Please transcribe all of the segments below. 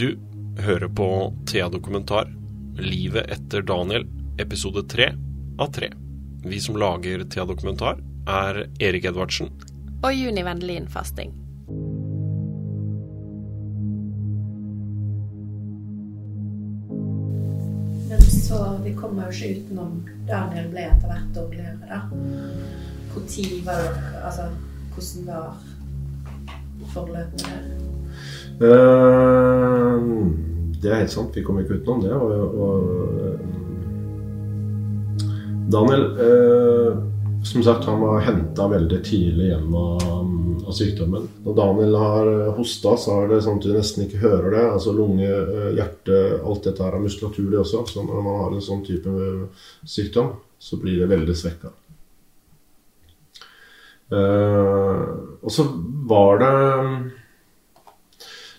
Du hører på Thea Dokumentar, Livet etter Daniel, episode tre av tre. Vi som lager Thea Dokumentar, er Erik Edvardsen. Og Juni Vendelin Fasting. Men så vi kommer jo ikke utenom Daniel ble etter hvert dårligere, da. Når var det Altså, hvordan var forløpet der? Eh, det er helt sant. Vi kommer ikke utenom det. Og, og eh, Daniel eh, Som sagt, han var henta veldig tidlig gjennom av, sykdommen. Når Daniel har hosta, så er det sånn at du nesten ikke hører det. Altså lunge, eh, hjerte, alt dette her er muskulatur, det også. Så når man har en sånn type sykdom, så blir det veldig svekka. Eh, og så var det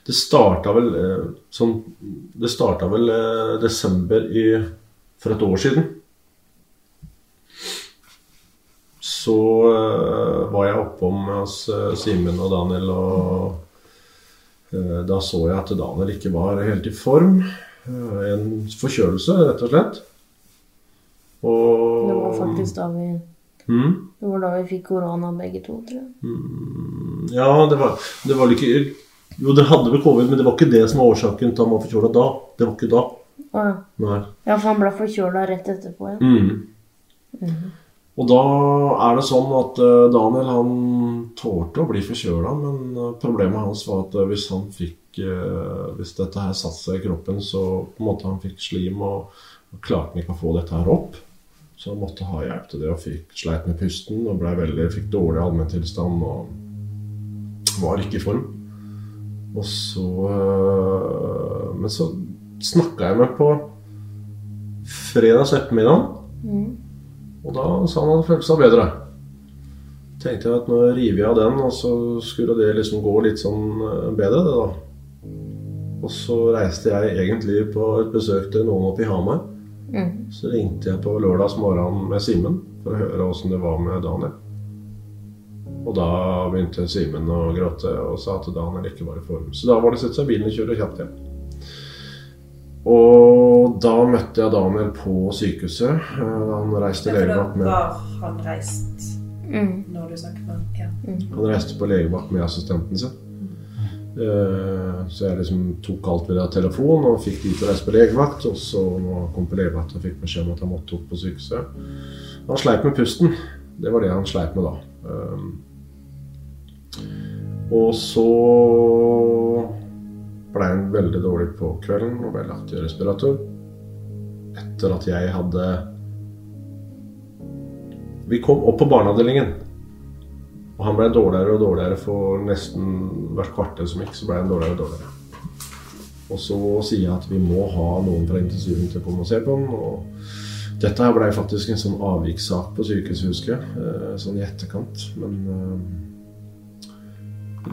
det starta vel eh, sånn Det starta vel eh, desember i, for et år siden. Så eh, var jeg oppom hos Simen og Daniel, og da så jeg at Daniel ikke var helt i form. En forkjølelse, rett og slett. Og Det var faktisk da vi mm? Det var da vi fikk korona begge to, tror jeg. Mm, ja, det var, det var ikke jo, det hadde vel covid, men det var ikke det som var årsaken til at han var forkjøla da. Det var ikke da. Ah, ja. Nei. ja, for han ble forkjøla rett etterpå, ja. Mm. Mm. Og da er det sånn at uh, Daniel han tålte å bli forkjøla, men uh, problemet hans var at uh, hvis han fikk Hvis dette her satte seg i kroppen, så på en måte han fikk slim og, og klarte han ikke å få dette her opp. Så han måtte ha hjelp til det og fikk sleit med pusten og ble veldig, fikk dårlig allmenntilstand og var ikke i form. Og så øh, Men så snakka jeg med på fredags ettermiddag. Mm. Og da sa han at han følte seg bedre. Tenkte jeg at nå river jeg av den, og så skulle det liksom gå litt sånn øh, bedre, det da. Og så reiste jeg egentlig på et besøk til noen oppe i Hamar. Mm. Så ringte jeg på lørdags morgen med Simen for å høre åssen det var med Daniel. Og da begynte Simen å gråte og sa at Daniel ikke var i form. Så da var det å sette seg i bilen og kjøre kjapt hjem. Og da møtte jeg Daniel på sykehuset. Han reiste til legevakt med var han reist mm. når du snakket med ham? Ja. Mm. Han reiste på legevakt med assistenten sin. Mm. Så jeg liksom tok alt ved telefon og fikk de til å reise på legevakt. Og så han kom på legevakt og fikk beskjed om at han måtte opp på sykehuset. Han sleit med pusten. Det var det han sleit med da. Og så ble han veldig dårlig på kvelden og ble lagt i respirator. Etter at jeg hadde Vi kom opp på barneavdelingen. Og han ble dårligere og dårligere for nesten hvert kvarter som gikk. så ble han dårligere og dårligere. Og så sier jeg at vi må ha noen fra intensiven til å komme og se på ham, dette her ble faktisk en sånn avvikssak på sykehuset, husker jeg. Eh, sånn i etterkant. Men eh,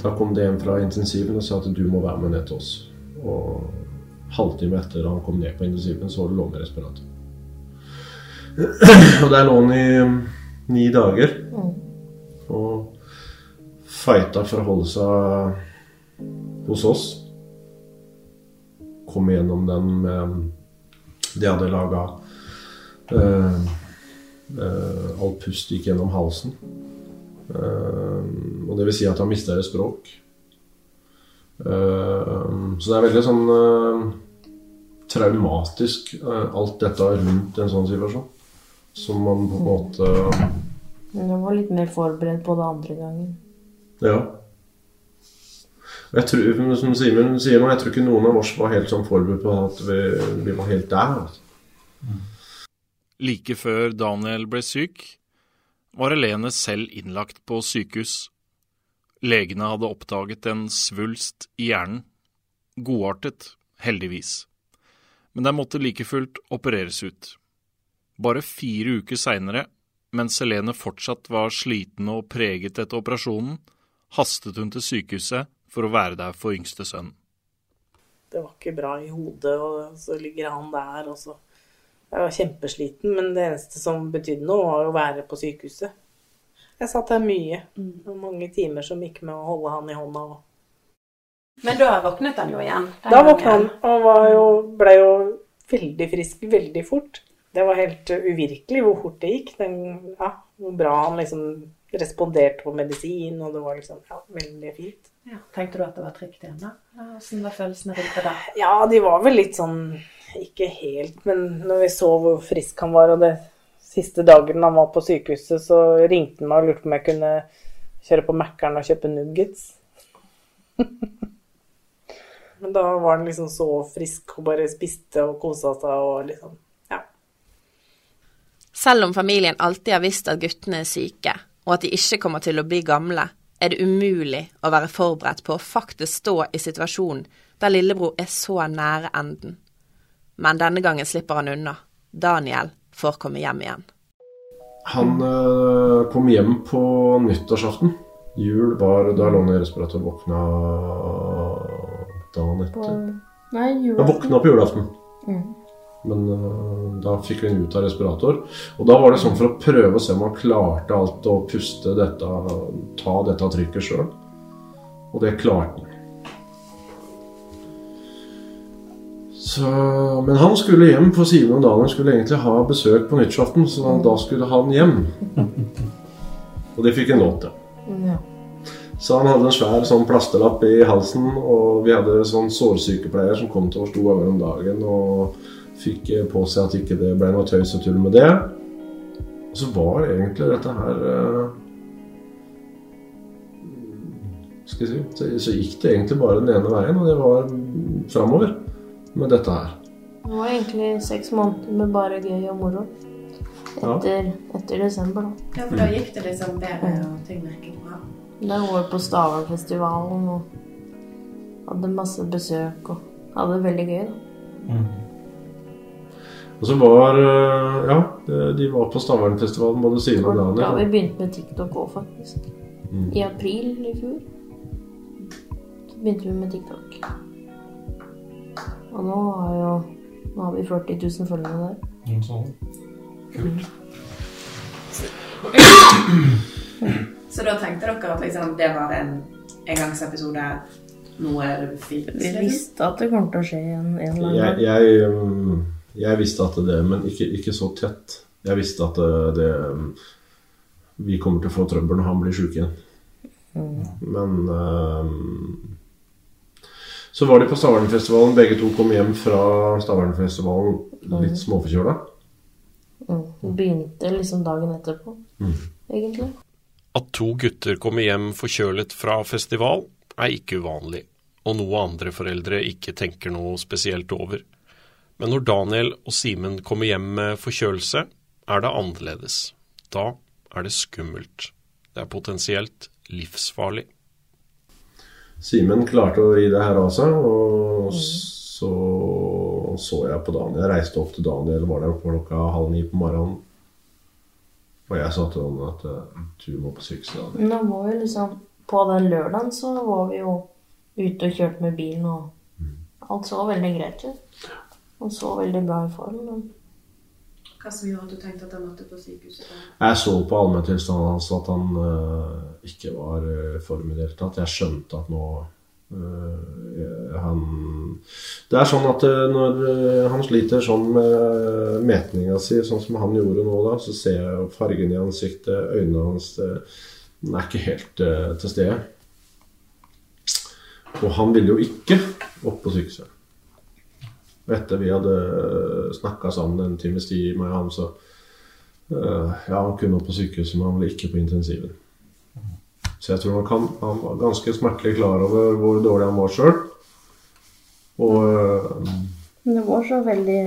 da kom det en fra intensiven og sa at du må være med ned til oss. Og halvtime etter han kom ned på intensiven, så det lå med respirator. Og der lå han i ni dager. Og fighta for å holde seg hos oss. Kom igjennom den med De hadde laga uh, uh, All pust gikk gjennom halsen. Uh, og det vil si at han mister språk. Uh, så det er veldig sånn uh, traumatisk, alt dette rundt en sånn situasjon. Som man på en måte Men du var litt mer forberedt på det andre gangen. Ja. Jeg tror, som Simen sier nå, jeg tror ikke noen av oss var helt sånn forberedt på at vi, vi var helt der. Altså. Like før Daniel ble syk, var Helene selv innlagt på sykehus. Legene hadde oppdaget en svulst i hjernen. Godartet, heldigvis. Men den måtte like fullt opereres ut. Bare fire uker seinere, mens Helene fortsatt var sliten og preget etter operasjonen, hastet hun til sykehuset for å være der for yngste sønn. Det var ikke bra i hodet, og så ligger han der, og så jeg var kjempesliten, men det eneste som betydde noe, var å være på sykehuset. Jeg satt der mye. Mm. Og mange timer som gikk med å holde han i hånda. Men da våknet han jo igjen. Da våkna han og var jo, ble jo veldig frisk veldig fort. Det var helt uvirkelig hvor fort det gikk. Den, ja, hvor bra han liksom responderte på medisin, og det var liksom ja, veldig fint. Ja. Tenkte du at det var trygt igjen, da? Åssen var følelsene rundt det da? Ja, de var vel litt sånn Ikke helt, men når vi så hvor frisk han var, og det siste dagen han var på sykehuset, så ringte han meg og lurte på om jeg kunne kjøre på Mækkern og kjøpe nuggets. men da var han liksom så frisk og bare spiste og kosa seg og liksom Ja. Selv om familien alltid har visst at guttene er syke, og at de ikke kommer til å bli gamle, er det umulig å være forberedt på å faktisk stå i situasjonen der lillebror er så nære enden. Men denne gangen slipper han unna. Daniel får komme hjem igjen. Han eh, kom hjem på nyttårsaften. Jul var da lå han i respirator og våkna dagen På nei, julaften. Han våkna på julaften. Mm. Men eh, da fikk vi ham ut av respirator. Og da var det sånn for å prøve å se om han klarte alt å puste dette, ta dette trykket sjøl. Og det klarte han. Så, men han skulle hjem, for Simen og Daniel skulle egentlig ha besøk på nyttårsaften, så da skulle han hjem. Og det fikk han lov til. Så han hadde en svær sånn plasterlapp i halsen, og vi hadde sånn sårsykepleier som kom til oss to ganger om dagen og fikk på seg at ikke det ble noe tøys og tull med det. Og så var egentlig dette her eh, Skal jeg si så, så gikk det egentlig bare den ene veien, og det var framover med dette her. Det var egentlig seks måneder med bare gøy og moro. Ja. Etter, etter desember, da. Ja, for da gikk det liksom bedre, og ting virket bra. Da var vi på Stavernfestivalen og hadde masse besøk og hadde det veldig gøy, da. Og så var eh, Ja, de var på Stavernfestivalen, både Simen og Da har vi begynte begynt med TikTok òg, faktisk. Mm. I april i fjor begynte vi med TikTok. Og nå har jo Nå har vi 40 000 følgere der. Noe sånt. Så da tenkte dere at liksom, det var en engangsepisode? Er det fint? Vi liksom? visste at det kom til å skje en, en eller annen gang. jeg, jeg, jeg visste at det, men ikke, ikke så tett. Jeg visste at det, det um, Vi kommer til å få trøbbel når han blir sjuk igjen. Men um, Så var de på Stavernfestivalen. Begge to kom hjem fra Stavernfestivalen litt småforkjøla. Mm. Begynte liksom dagen etterpå, Mm. egentlig. At to gutter kommer hjem forkjølet fra festival, er ikke uvanlig, og noe andre foreldre ikke tenker noe spesielt over. Men når Daniel og Simen kommer hjem med forkjølelse, er det annerledes. Da er det skummelt. Det er potensielt livsfarlig. Simen klarte å ri det her av seg, og så så jeg på Daniel. Jeg reiste opp til Daniel, var der klokka halv ni på morgenen. Og jeg sa til han at eh, du må på sykehuset. Men da var jo liksom På den lørdagen så var vi jo ute og kjørte med bilen, og alt så veldig greit ut. Han så veldig bra i form. Men Hva som gjorde at du tenkte at han måtte på sykehuset? Jeg så på allmenntilstanden hans at han uh, ikke var i form i det hele tatt. Jeg skjønte at nå uh, han Det er sånn at uh, når eh, han sliter sånn med metninga si, sånn som han gjorde nå, da, så ser jeg fargen i ansiktet, øynene hans eh, Den er ikke helt eh, til stede. Og han ville jo ikke opp på sykehuset. Etter vi hadde snakka sammen en times tid, meg og han, så uh, ja, han kunne opp på sykehuset, men han var ikke på intensiven. Så jeg tror han, kan, han var ganske smertelig klar over hvor dårlig han var sjøl. Og uh, men det var så veldig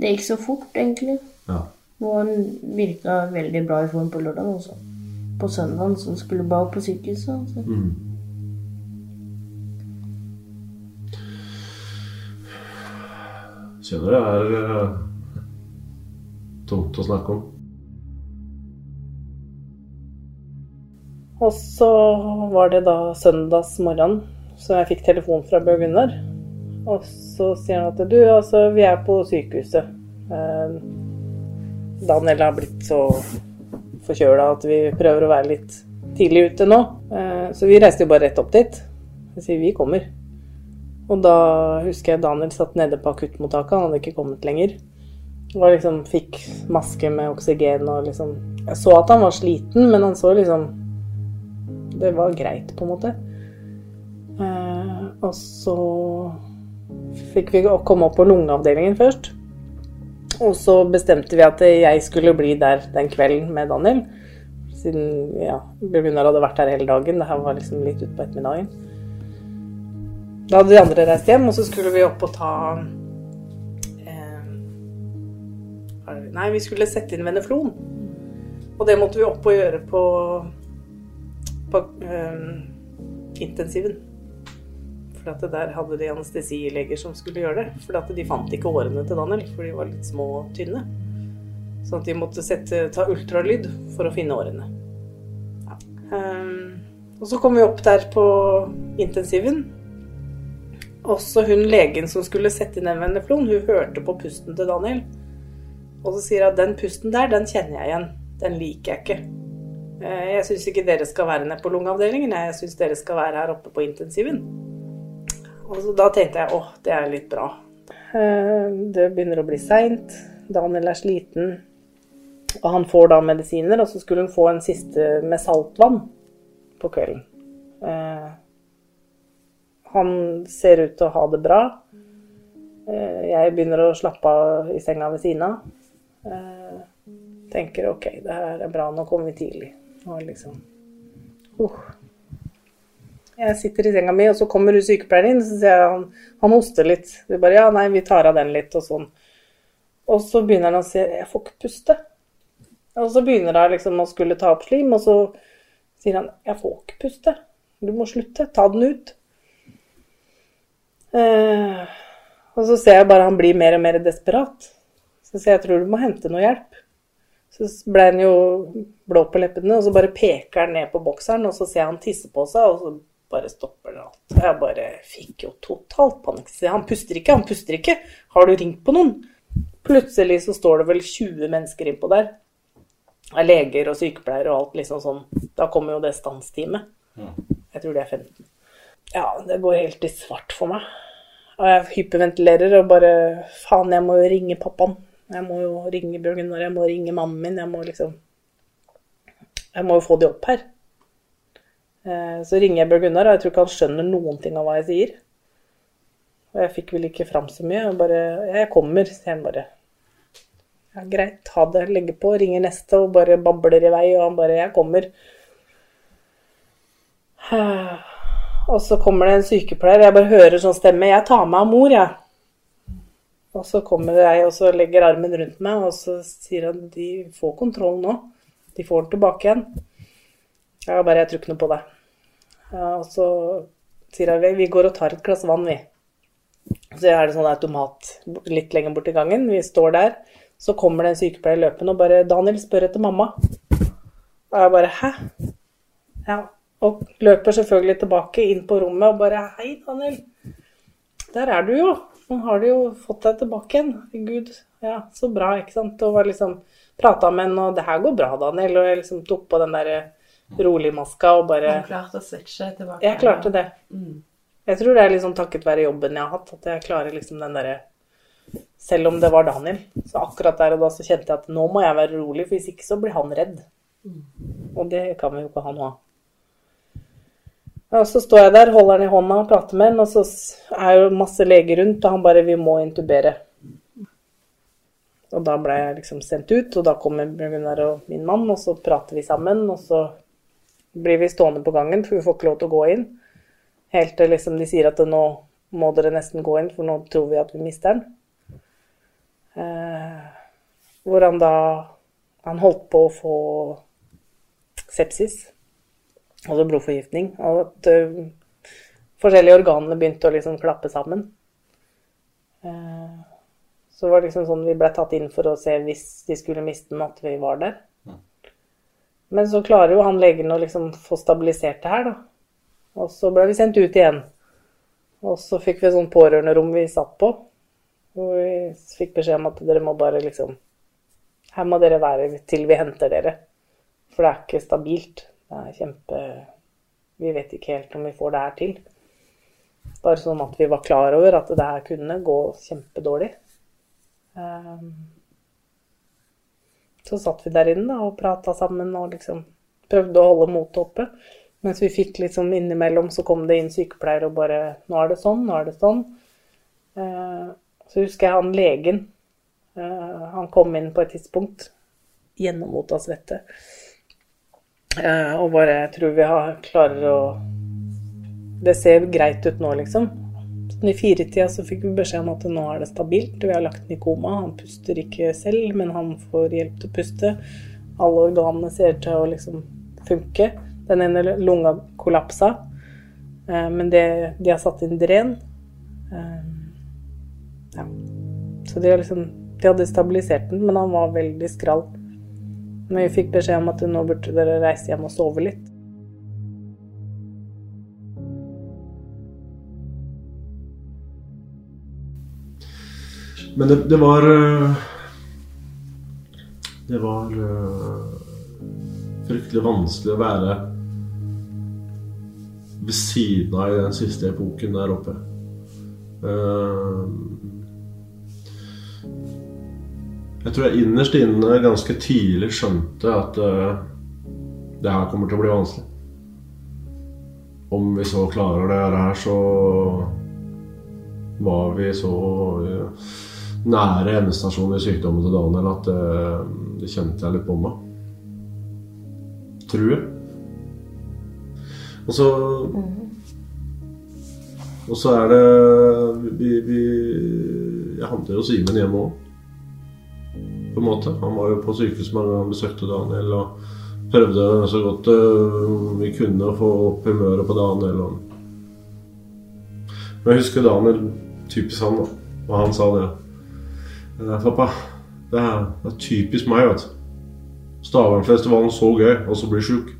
Det gikk så fort, egentlig. ja. Og han virka veldig bra i form på lørdag også. På søndagen så skulle han bare opp på sykehuset. Altså. Mm. Kjenner det er uh, tungt å snakke om. Og så var det da søndagsmorgen, så jeg fikk telefon fra Bjørg Gunnar. Og så sier han at du, altså, vi er på sykehuset. Eh, Daniel har blitt så forkjøla at vi prøver å være litt tidlig ute nå. Eh, så vi reiste jo bare rett opp dit. Jeg sier vi kommer. Og da husker jeg Daniel satt nede på akuttmottaket, han hadde ikke kommet lenger. Og liksom fikk maske med oksygen og liksom Jeg så at han var sliten, men han så liksom Det var greit, på en måte. Eh, og så fikk vi komme opp på lungeavdelingen først. Og så bestemte vi at jeg skulle bli der den kvelden med Daniel. Siden ja, Gunnar hadde vært her hele dagen. Det her var liksom litt utpå ettermiddagen. Da hadde de andre reist hjem, og så skulle vi opp og ta eh, Nei, vi skulle sette inn veneflon. Og det måtte vi opp og gjøre på, på eh, intensiven. For at der hadde de anestesileger som skulle gjøre det. For at de fant ikke årene til Daniel, for de var litt små og tynne. Så at de måtte sette, ta ultralyd for å finne årene. Ja. Um, og så kom vi opp der på intensiven. Også hun legen som skulle sette inn en veneflon, hun hørte på pusten til Daniel. Og så sier hun at den pusten der, den kjenner jeg igjen. Den liker jeg ikke. Eh, jeg syns ikke dere skal være nede på lungeavdelingen, jeg syns dere skal være her oppe på intensiven. Og så da tenkte jeg åh, det er litt bra. Eh, det begynner å bli seint. Daniel er sliten. Og han får da medisiner, og så skulle hun få en siste med saltvann på kvelden. Eh, han ser ut til å ha det bra. Eh, jeg begynner å slappe av i senga ved siden av. Tenker OK, det her er bra, nå kommer vi tidlig. Og liksom uh. Jeg sitter i senga mi, og så kommer hun sykepleieren inn, og så ser jeg han, han hoster litt. Vi bare Ja, nei, vi tar av den litt, og sånn. Og så begynner han å si Jeg får ikke puste. Og så begynner han liksom å skulle ta opp slim, og så sier han Jeg får ikke puste. Du må slutte. Ta den ut. Eh, og så ser jeg bare han blir mer og mer desperat. Så sier jeg jeg tror du må hente noe hjelp. Så ble han jo blå på leppene, og så bare peker han ned på bokseren, og så ser jeg han tisse på seg, og så bare stopper det alt. Jeg bare fikk jo totalt panikk. Han puster ikke, han puster ikke. Har du ringt på noen? Plutselig så står det vel 20 mennesker innpå der. Av leger og sykepleiere og alt liksom sånn. Da kommer jo det stansteamet. Jeg tror det er 15. Ja, det går helt i svart for meg. Og jeg hyperventilerer og bare Faen, jeg må jo ringe pappaen. Jeg må jo ringe Bjørn Gunnar, jeg må ringe mannen min. Jeg må liksom Jeg må jo få de opp her. Eh, så ringer jeg Bjørn Gunnar, og jeg tror ikke han skjønner noen ting av hva jeg sier. Og jeg fikk vel ikke fram så mye. Jeg bare 'Jeg kommer', sier han bare. Ja, greit, ha det, legger på, ringer neste og bare babler i vei, og han bare 'Jeg kommer'. Og så kommer det en sykepleier, jeg bare hører sånn stemme 'Jeg tar meg av mor', jeg. Og så kommer jeg og så legger armen rundt meg, og så sier han 'De får kontroll nå'. De får den tilbake igjen'. Jeg bare 'Jeg tror ikke noe på det'. Og så sier han 'Vi går og tar et glass vann, vi'. Så er det sånn automat litt lenger borti gangen. Vi står der. Så kommer det en sykepleier løpende og bare 'Daniel spør etter mamma'. Og jeg bare 'Hæ?' Ja. Og løper selvfølgelig tilbake inn på rommet og bare 'Hei, Daniel. Der er du jo. Nå har du jo fått deg tilbake igjen. Gud, ja, så bra, ikke sant. Og var liksom prata med henne, og 'Det her går bra, Daniel'. Og jeg liksom tok på den derre rolig maska og bare Du klarte å switche tilbake. Jeg klarte det. Mm. Jeg tror det er liksom takket være jobben jeg har hatt, at jeg klarer liksom den derre Selv om det var Daniel, så akkurat der og da så kjente jeg at nå må jeg være rolig, for hvis ikke så blir han redd. Og det kan vi jo ikke ha noe av. Og så står jeg der, holder han i hånda og prater med han, og så er jo masse leger rundt, og han bare 'Vi må intubere'. Og da ble jeg liksom sendt ut, og da kommer Gunnar og min mann, og så prater vi sammen, og så blir vi stående på gangen, for vi får ikke lov til å gå inn. Helt til liksom de sier at nå må dere nesten gå inn, for nå tror vi at vi mister den. Eh, hvor han da Han holdt på å få sepsis, altså blodforgiftning. Og at uh, forskjellige organene begynte å liksom klappe sammen. Uh, så var det liksom sånn vi ble tatt inn for å se hvis de skulle miste den, at vi var der. Men så klarer jo han legen å liksom få stabilisert det her, da. Og så ble vi sendt ut igjen. Og så fikk vi et sånt pårørenderom vi satt på. Og vi fikk beskjed om at dere må bare liksom Her må dere være til vi henter dere. For det er ikke stabilt. Det er kjempe Vi vet ikke helt om vi får det her til. Bare sånn at vi var klar over at det her kunne gå kjempedårlig. Eh, så satt vi der inne og prata sammen og liksom prøvde å holde motet oppe. Mens vi fikk liksom innimellom, så kom det inn sykepleiere og bare 'Nå er det sånn, nå er det sånn'. Eh, så husker jeg han legen. Eh, han kom inn på et tidspunkt gjennomvota svette. Eh, og bare tror vi har, klarer å Det ser greit ut nå, liksom. Sånn I firetida så fikk vi beskjed om at nå er det stabilt. Vi har lagt den i koma. Han puster ikke selv, men han får hjelp til å puste. Alle organene ser til å liksom funke. Den ene lunga kollapsa, eh, men det, de har satt inn dren. Eh, ja. Så de, liksom, de hadde stabilisert den, men han var veldig skral. Men vi fikk beskjed om at nå burde dere reise hjem og sove litt. Men det, det var eh, Det var eh, fryktelig vanskelig å være ved siden av i den siste epoken der oppe. Eh, Jeg tror jeg innerst inne ganske tidlig skjønte at det her kommer til å bli vanskelig. Om vi så klarer det her, så var vi så nære endestasjonen i sykdommen til Daniel at det, det kjente jeg litt på meg. Tror jeg. Og så Og så er det vi, vi, Jeg handler jo Simen hjemme òg. På en måte. Han var jo på sykehus mange ganger, besøkte Daniel og prøvde så godt uh, vi kunne å få opp humøret på Daniel. Og... Men jeg husker Daniel, typisk han, da. Og han sa det. Eh, Pappa, det er, det er typisk meg, vet du. Stavernfestivalen så gøy, og så blir sjuk.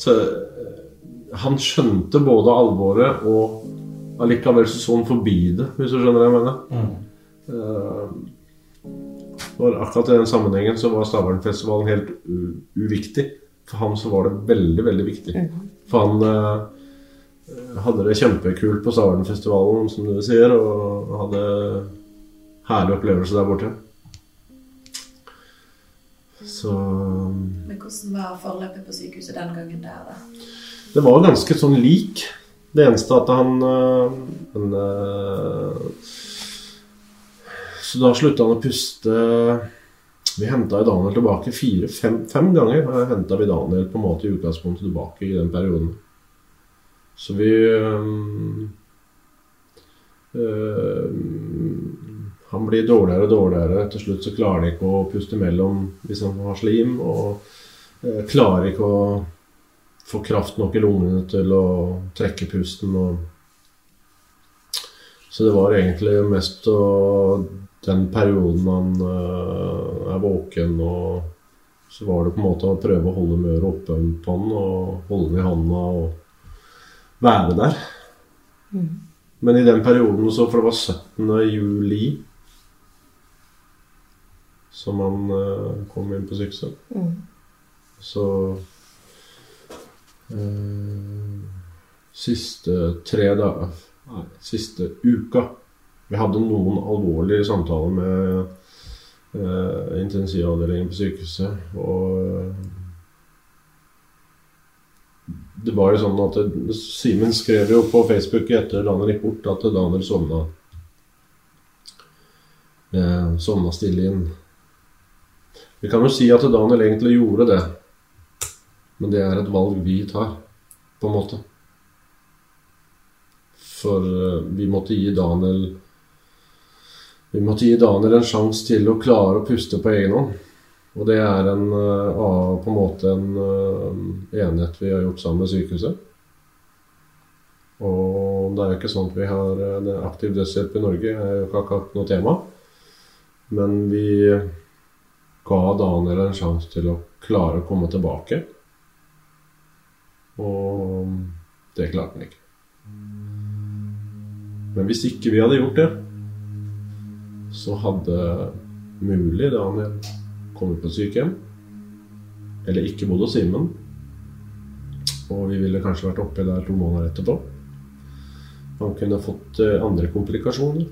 Så eh, han skjønte både alvoret og allikevel så han forbi det, hvis du skjønner hva jeg mener. Eh, For akkurat i den sammenhengen så var Stavernfestivalen helt u uviktig. For han så var det veldig, veldig viktig. For han eh, hadde det kjempekult på Stavernfestivalen, som du sier, og hadde herlig opplevelse der borte. Så Men hvordan var forløpet på sykehuset den gangen der, da? det var ganske sånn lik. Det eneste at han, han øh, Så da slutta han å puste Vi henta Daniel tilbake fire-fem fem ganger. henta vi Daniel på en måte i utgangspunktet tilbake i den perioden. Så vi øh, øh, Han blir dårligere og dårligere. Til slutt så klarer han ikke å puste mellom hvis han har slim. Og øh, klarer ikke å få kraft nok i lungene til å trekke pusten. Og... Så det var egentlig mest å, den perioden han uh, er våken, og så var det på en måte å prøve å holde humøret oppe på han og holde den i handa og være der. Men i den perioden så, for det var 17. juli som han uh, kom inn på sykehuset, så uh, siste tre dager Nei, siste uka. Vi hadde noen alvorlige samtaler med eh, intensivavdelingen på sykehuset. Og eh, det var jo sånn at det- Simen skrev jo på Facebook etter Daniel gikk bort, at Daniel sovna. Eh, sovna stille inn. Vi kan jo si at Daniel egentlig gjorde det. Men det er et valg vi tar, på en måte. For eh, vi måtte gi Daniel Vi måtte gi Daniel en sjanse til å klare å puste på egen hånd. Og det er en, eh, på en måte en eh, enighet vi har gjort sammen med sykehuset. Og det er jo ikke sånn at vi har eh, aktiv dødshjelp i Norge, det er jo ikke akkurat noe tema. Men vi ga Daniel en sjanse til å klare å komme tilbake. Og det klarte han ikke. Men hvis ikke vi hadde gjort det, så hadde mulig Daniel kommet på sykehjem. Eller ikke bodd hos Simen. Og vi ville kanskje vært oppe der to måneder etterpå. Han kunne fått eh, andre komplikasjoner.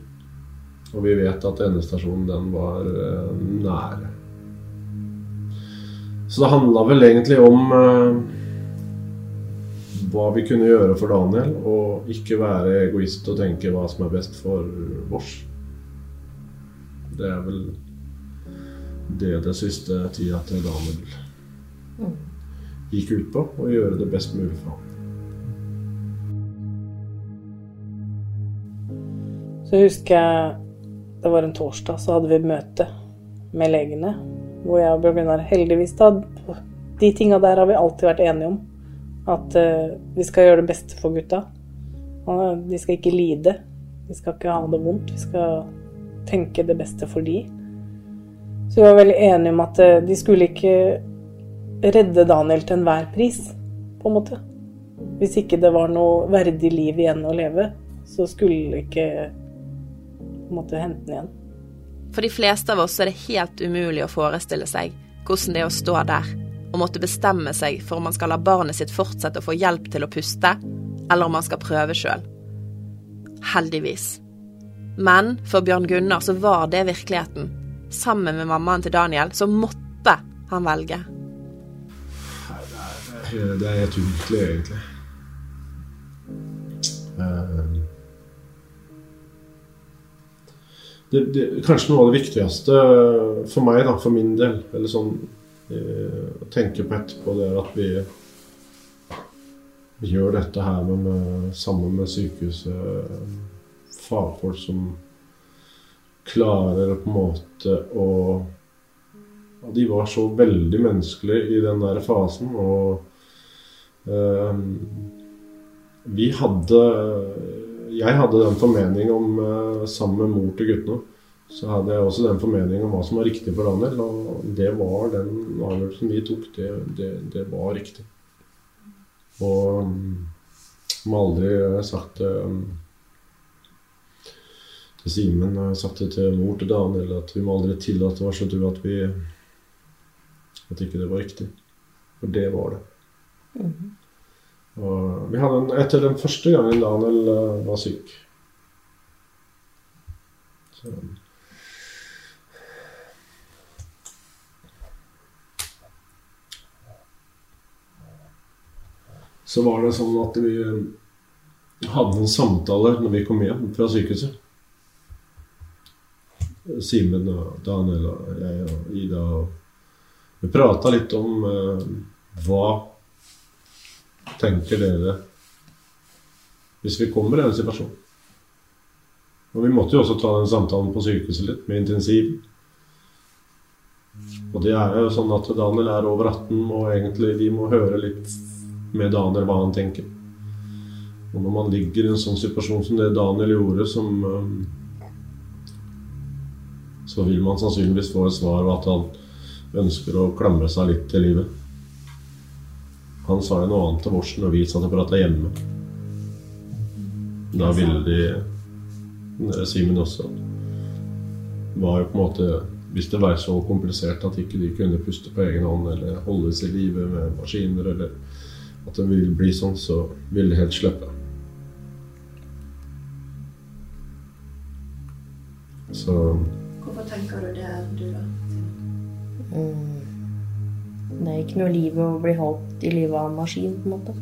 Og vi vet at endestasjonen den var eh, nære. Så det handla vel egentlig om eh, hva vi kunne gjøre for Daniel, og ikke være egoist og tenke hva som er best for oss. Det er vel det det siste tida til Daniel gikk ut på. Å gjøre det best mulig for ham. Så husker jeg det var en torsdag, så hadde vi møte med legene. Hvor jeg og Bjørn Gunnar heldigvis da De tinga der har vi alltid vært enige om. At uh, vi skal gjøre det beste for gutta. De skal ikke lide. De skal ikke ha det vondt. Vi skal tenke det beste for de. Så vi var veldig enige om at eh, de skulle ikke redde Daniel til enhver pris, på en måte. Hvis ikke det var noe verdig liv igjen å leve, så skulle ikke på en måte hente den igjen. For de fleste av oss er det helt umulig å forestille seg hvordan det er å stå der og måtte bestemme seg for om man skal la barnet sitt fortsette å få hjelp til å puste, eller om man skal prøve sjøl. Heldigvis. Men for Bjørn Gunnar så var det virkeligheten. Sammen med mammaen til Daniel så måtte han velge. Det er helt uvirkelig, egentlig. Eh, Det, det, kanskje noe av det viktigste for meg, da, for min del, eller sånn eh, å tenke på etterpå, det er at vi, vi gjør dette her med, sammen med sykehuset. Fagfolk som klarer på en måte å De var så veldig menneskelige i den der fasen. Og eh, vi hadde Jeg hadde den formening om eh, Sammen med mor til guttene så hadde jeg også den formening om hva som var riktig for Daniel. Og det var den avgjørelsen vi tok. Det, det, det var riktig. Og jeg må aldri sagt det til Simen, har sagt det til mor til Daniel, at vi må aldri tillate oss at vi at ikke det var riktig. For det var det. Mhm. Og vi hadde en, etter den første gangen Daniel uh, var syk så, så var det sånn at vi hadde en samtale når vi kom hjem fra sykehuset. Simen og Daniel og jeg og Ida. Og vi prata litt om eh, hva tenker dere hvis vi kommer i den situasjonen. Og vi måtte jo også ta den samtalen på sykehuset litt, med intensiv. Og det er jo sånn at Daniel er over 18, og egentlig vi må høre litt med Daniel hva han tenker. Og når man ligger i en sånn situasjon som det Daniel gjorde, som um, Så vil man sannsynligvis få et svar om at han ønsker å klamre seg litt til livet. Han sa jo noe annet til Vorsen og vi satt og prata hjemme. Da ville de Simen også var jo på en måte Hvis det var så komplisert at ikke de kunne puste på egen hånd eller holdes i live med maskiner, eller at det ville bli sånn, så ville de helt slippe. Så tenker du det, du da? Mm. Det er ikke noe liv å bli holdt i live av en maskin, på en måte.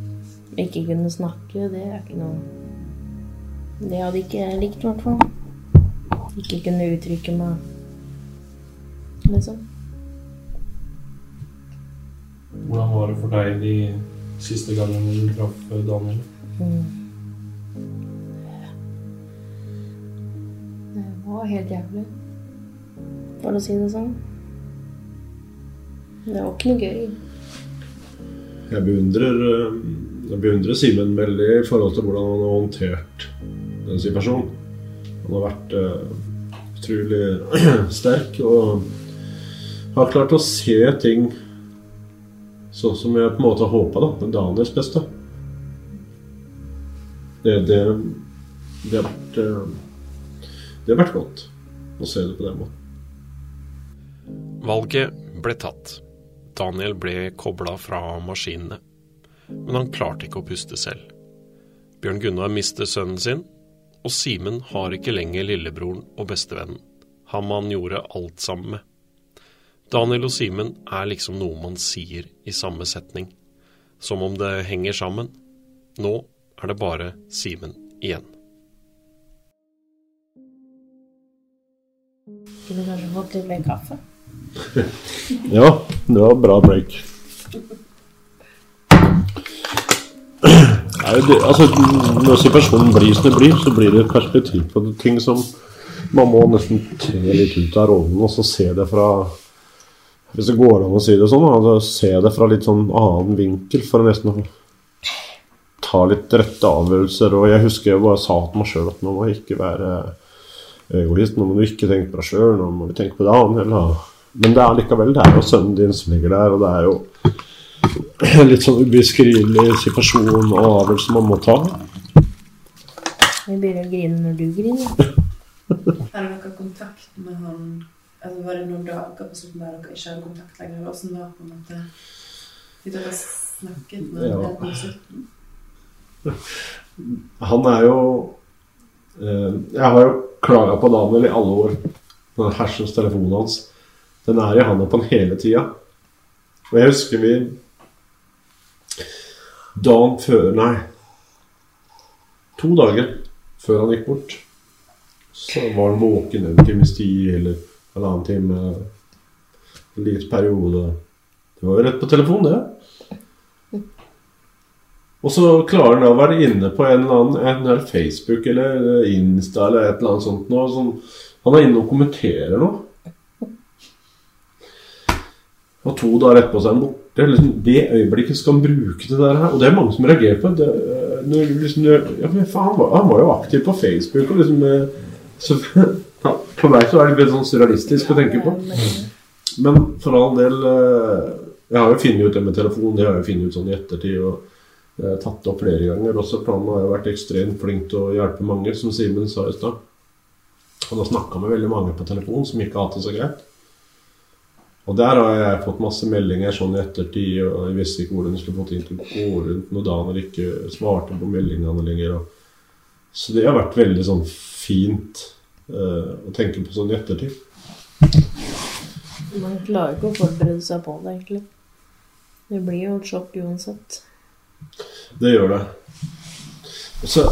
Ikke kunne snakke, det er ikke noe Det hadde ikke jeg likt, i hvert fall. Ikke kunne uttrykke meg, liksom. Hvordan var det for deg de siste gangene du traff Daniel? Mm. Det var helt jævlig, for å si det sånn. Det var ikke noe gøy. jeg beundrer, eh, jeg beundrer Simen veldig i forhold til hvordan han har håndtert den situasjonen. Han har vært uh, utrolig sterk og har klart å se ting sånn som jeg på en måte håpa, da. Med Daniels beste. Det, det, det, har vært, eh, det har vært godt å se det på den måten. Valget ble tatt. Daniel ble kobla fra maskinene. men han klarte ikke å puste selv. Bjørn Gunnar mister sønnen sin, og Simen har ikke lenger lillebroren og bestevennen, ham han gjorde alt sammen med. Daniel og Simen er liksom noe man sier i samme setning, som om det henger sammen. Nå er det bare Simen igjen. Kunne kanskje fått litt mer kaffe. Ja, det var bra break. Nei, det, altså, når situasjonen blir som det blir, så blir det et perspektiv på det. ting som man må nesten tre litt ut av rollen og så se det fra Hvis det går an å si det sånn, altså, se det fra litt sånn annen vinkel for å nesten ta litt rette avgjørelser. Og jeg husker jeg bare sa til meg sjøl at nå må jeg ikke være egoist, nå må du ikke tenke på deg sjøl, nå må vi tenke på det annet. Men det er likevel det er jo sønnen din som ligger der, og det er jo en litt sånn ubeskrivelig situasjon og avgjørelse man må ta. Vi begynner å grine når du griner. Har dere kontakt med han altså Var det noen dager på slutten der dere ikke hadde kontakt lenger? Hvordan var på en måte Fikk dere snakket med Ja. på slutten? Han er jo eh, Jeg har jo klaga på Daniel i alle år. Den hersens telefonen hans. Den er i handa på han hele tida. Og jeg husker vi Dagen før Nei. To dager før han gikk bort, så var han våken en times tid eller halvannen time. En liten periode. Det var jo rett på telefon, det. Og så klarer han å være inne på en eller annen en Facebook eller Insta eller et eller annet sånt. Noe, sånn, han er inne og kommenterer noe. Og to dager etterpå så er han borte. Liksom, det øyeblikket skal han bruke det her. Og det er mange som reagerer på det. Når, liksom, ja, men faen, han, var, han var jo aktiv på Facebook. Og liksom, eh, så, ja, for meg så er det litt sånn surrealistisk å tenke på. Men for all del eh, Jeg har jo funnet ut det med telefonen, Det har jeg jo funnet ut sånn i ettertid. og jeg har tatt det opp flere ganger. Også planen har jo vært ekstremt flink til å hjelpe mange, som Simen sa i stad. Han har snakka med veldig mange på telefon som ikke har hatt det så greit. Og der har jeg fått masse meldinger sånn i ettertid, og jeg visste ikke hvordan jeg skulle få ting til å gå rundt når Daniel ikke svarte på meldingene lenger. Så det har vært veldig sånn fint uh, å tenke på sånn i ettertid. Man klarer ikke å forberede seg på det, egentlig. Det blir jo et sjokk uansett. Det gjør det. Og så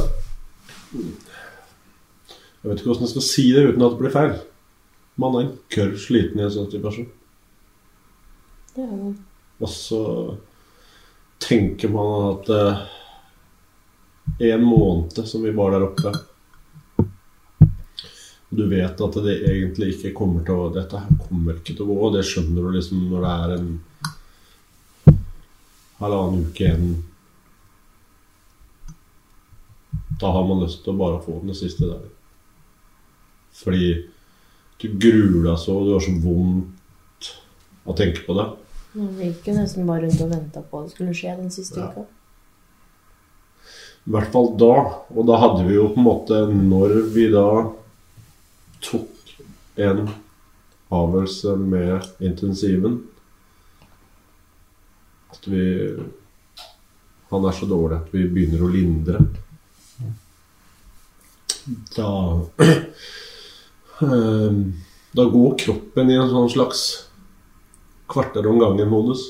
Jeg vet ikke hvordan jeg skal si det uten at det blir feil. Man er gørr sliten i en sånn situasjon. Det Og så tenker man at eh, en måned som vi var der oppe Du vet at det egentlig ikke kommer til å Dette kommer ikke til å gå, og det skjønner du liksom når det er en halvannen uke igjen. Da har man lyst til å bare få den siste der. Fordi du gruer deg så, du har så vondt å tenke på det. Man gikk jo nesten bare rundt og venta på at det skulle skje den siste Ja. uka. I hvert fall da. Og da hadde vi jo på en måte Når vi da tok en avgjørelse med intensiven At vi Han er så dårlig at vi begynner å lindre. Da eh, Da går kroppen i en sånn slags kvarter om gangen-modus.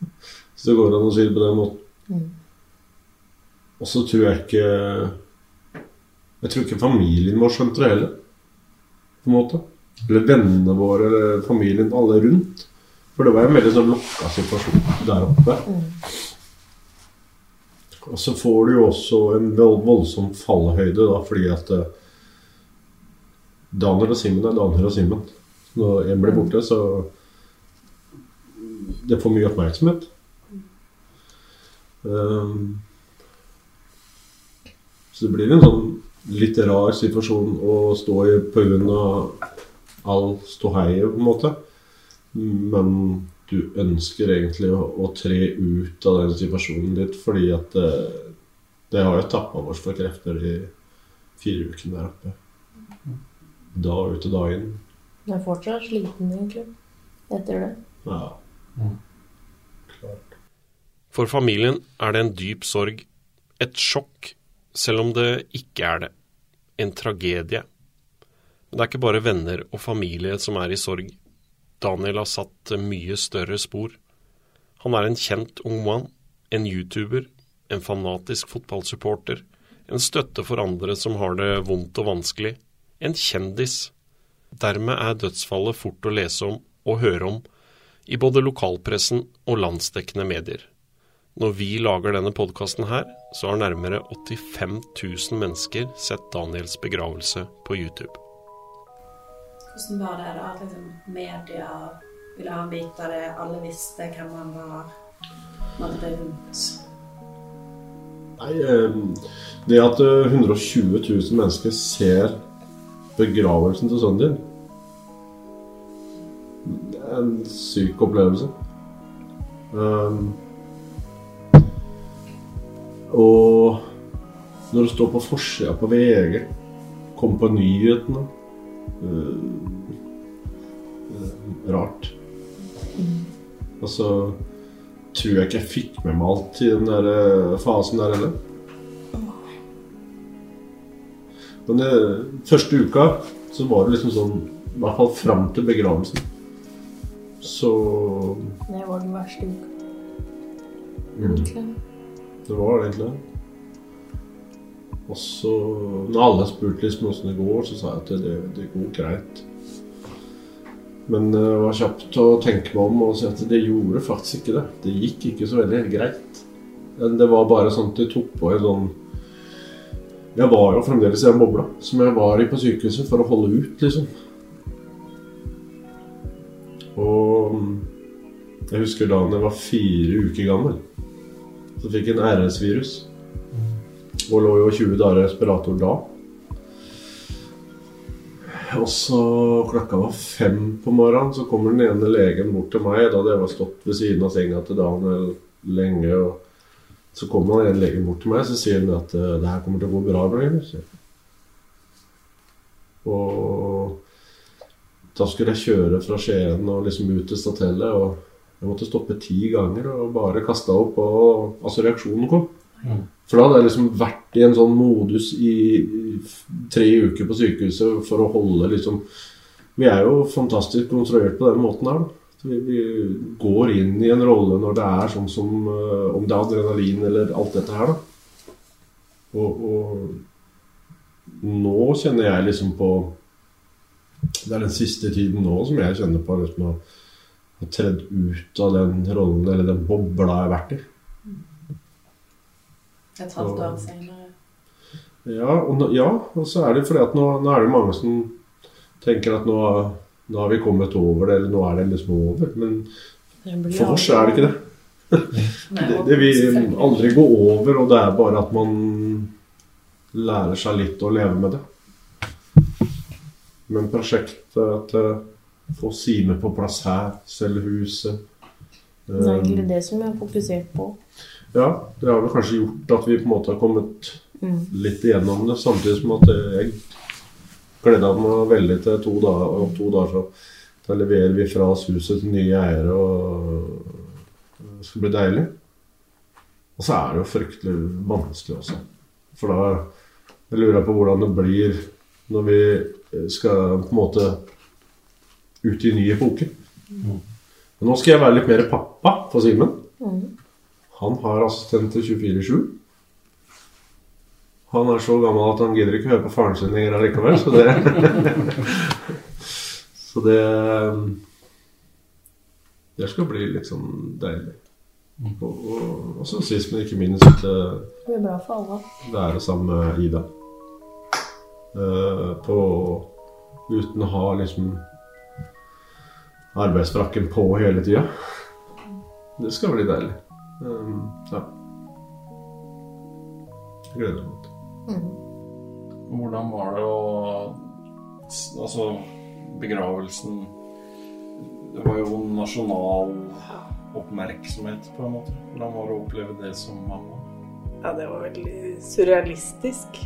Hvis det går an å si det på den måten. Og så tror jeg ikke Jeg tror ikke familien vår skjønte det heller. På en måte. Eller vennene våre eller familien. Alle rundt. For det var en veldig sånn lukka situasjon der oppe. Og så får du jo også en voldsom fallhøyde, da, fordi at Daner Daniel og Simen er Daniel og Simen. Når en blir borte, så Det får mye oppmerksomhet. Um, så det blir en sånn litt rar situasjon å stå i pga. all ståheiet, på en måte. Men du ønsker egentlig å, å tre ut av den situasjonen ditt, fordi at det, det har jo tappa oss for krefter de fire ukene der oppe. Da ut og da inn. Jeg er fortsatt sliten, egentlig, etter det. Ja. For familien er det en dyp sorg, et sjokk, selv om det ikke er det. En tragedie. Men det er ikke bare venner og familie som er i sorg. Daniel har satt mye større spor. Han er en kjent ung mann, en YouTuber, en fanatisk fotballsupporter, en støtte for andre som har det vondt og vanskelig, en kjendis. Dermed er dødsfallet fort å lese om og høre om i både lokalpressen og landsdekkende medier. Når vi lager denne podkasten her, så har nærmere 85 000 mennesker sett Daniels begravelse på YouTube. Hvordan var det da? At liksom media ville ha en bit av det, alle visste hvem han var. Var det rundt? Nei, eh, det at eh, 120 000 mennesker ser begravelsen til sønnen din en syk opplevelse. Um, og når det står på forsida på VG, kommer på nyhetene uh, Rart. Og så tror jeg ikke jeg fikk med meg alt i den der eh, fasen der heller. Men det, første uka så var det liksom sånn I hvert fall fram til begravelsen. Så Det var den verste uka. mm, det var det egentlig det. Og så Når alle spurte liksom åssen det går, så sa jeg at det, det går greit. Men eh, det var kjapt å tenke meg om og si at det gjorde faktisk ikke det. Det gikk ikke så veldig greit. Det var bare sånn at de tok på en sånn Jeg var jo fremdeles i den bobla som jeg var i på sykehuset for å holde ut, liksom. Og mm, jeg husker da jeg var fire uker gammel, så fikk jeg en RS-virus. Og lå jo 20 dager i respirator da. Og så klokka var fem på morgenen, så kommer den ene legen bort til meg. Da hadde jeg stått ved siden av senga til Daniel lenge. og Så kommer den ene legen bort til meg så sier han at eh, det her kommer til å gå bra. Han. Og da skulle jeg kjøre fra Skien og liksom ut til Statellet. Og jeg måtte stoppe ti ganger og bare kasta opp. Og altså reaksjonen kom. For da hadde jeg liksom vært i en sånn modus i tre uker på sykehuset for å holde liksom Vi er jo fantastisk konstruert på den måten her. Vi, vi går inn i en rolle når det er sånn som eh, Om det er adrenalin eller alt dette her, da. Og, og nå kjenner jeg liksom på Det er den siste tiden nå som jeg kjenner på liksom tredd ut av den rollen eller den bobla jeg har vært i. Et halvt år senere. Ja, og, ja, og så er det fordi at nå, nå er det mange som tenker at nå, nå har vi kommet over det, eller nå er det liksom over. Men for oss er det ikke det. Det, det vil aldri gå over, og det er bare at man lærer seg litt å leve med det. Men prosjektet at eh, få Sime på plass her, selge huset Det er egentlig eh, det som jeg har fokusert på. Ja, det har vel kanskje gjort at vi på en måte har kommet Mm. litt igjennom det, samtidig som at jeg gleda meg veldig til to dager, og to dager så da leverer vi fra oss huset til nye eiere, og det skal bli deilig. Og så er det jo fryktelig vanskelig også. For da jeg lurer jeg på hvordan det blir når vi skal på en måte ut i ny epoke. Men nå skal jeg være litt mer pappa for Simen. Mm. Han har assistenter 24-7. Han er så gammel at han gidder ikke høre på faren sin lenger allikevel, så det Så det Det skal bli litt sånn deilig. Og, og, og så sist, men ikke minst, eh, Det blir bra for alle. være sammen med Ida. Uh, på Uten å ha liksom arbeidsfrakken på hele tida. Det skal bli deilig. Um, ja. Jeg gleder meg til det. Hvordan var det å Altså, begravelsen Det var jo nasjonal oppmerksomhet, på en måte. Hvordan var det å oppleve det som mamma? Ja, det var veldig surrealistisk.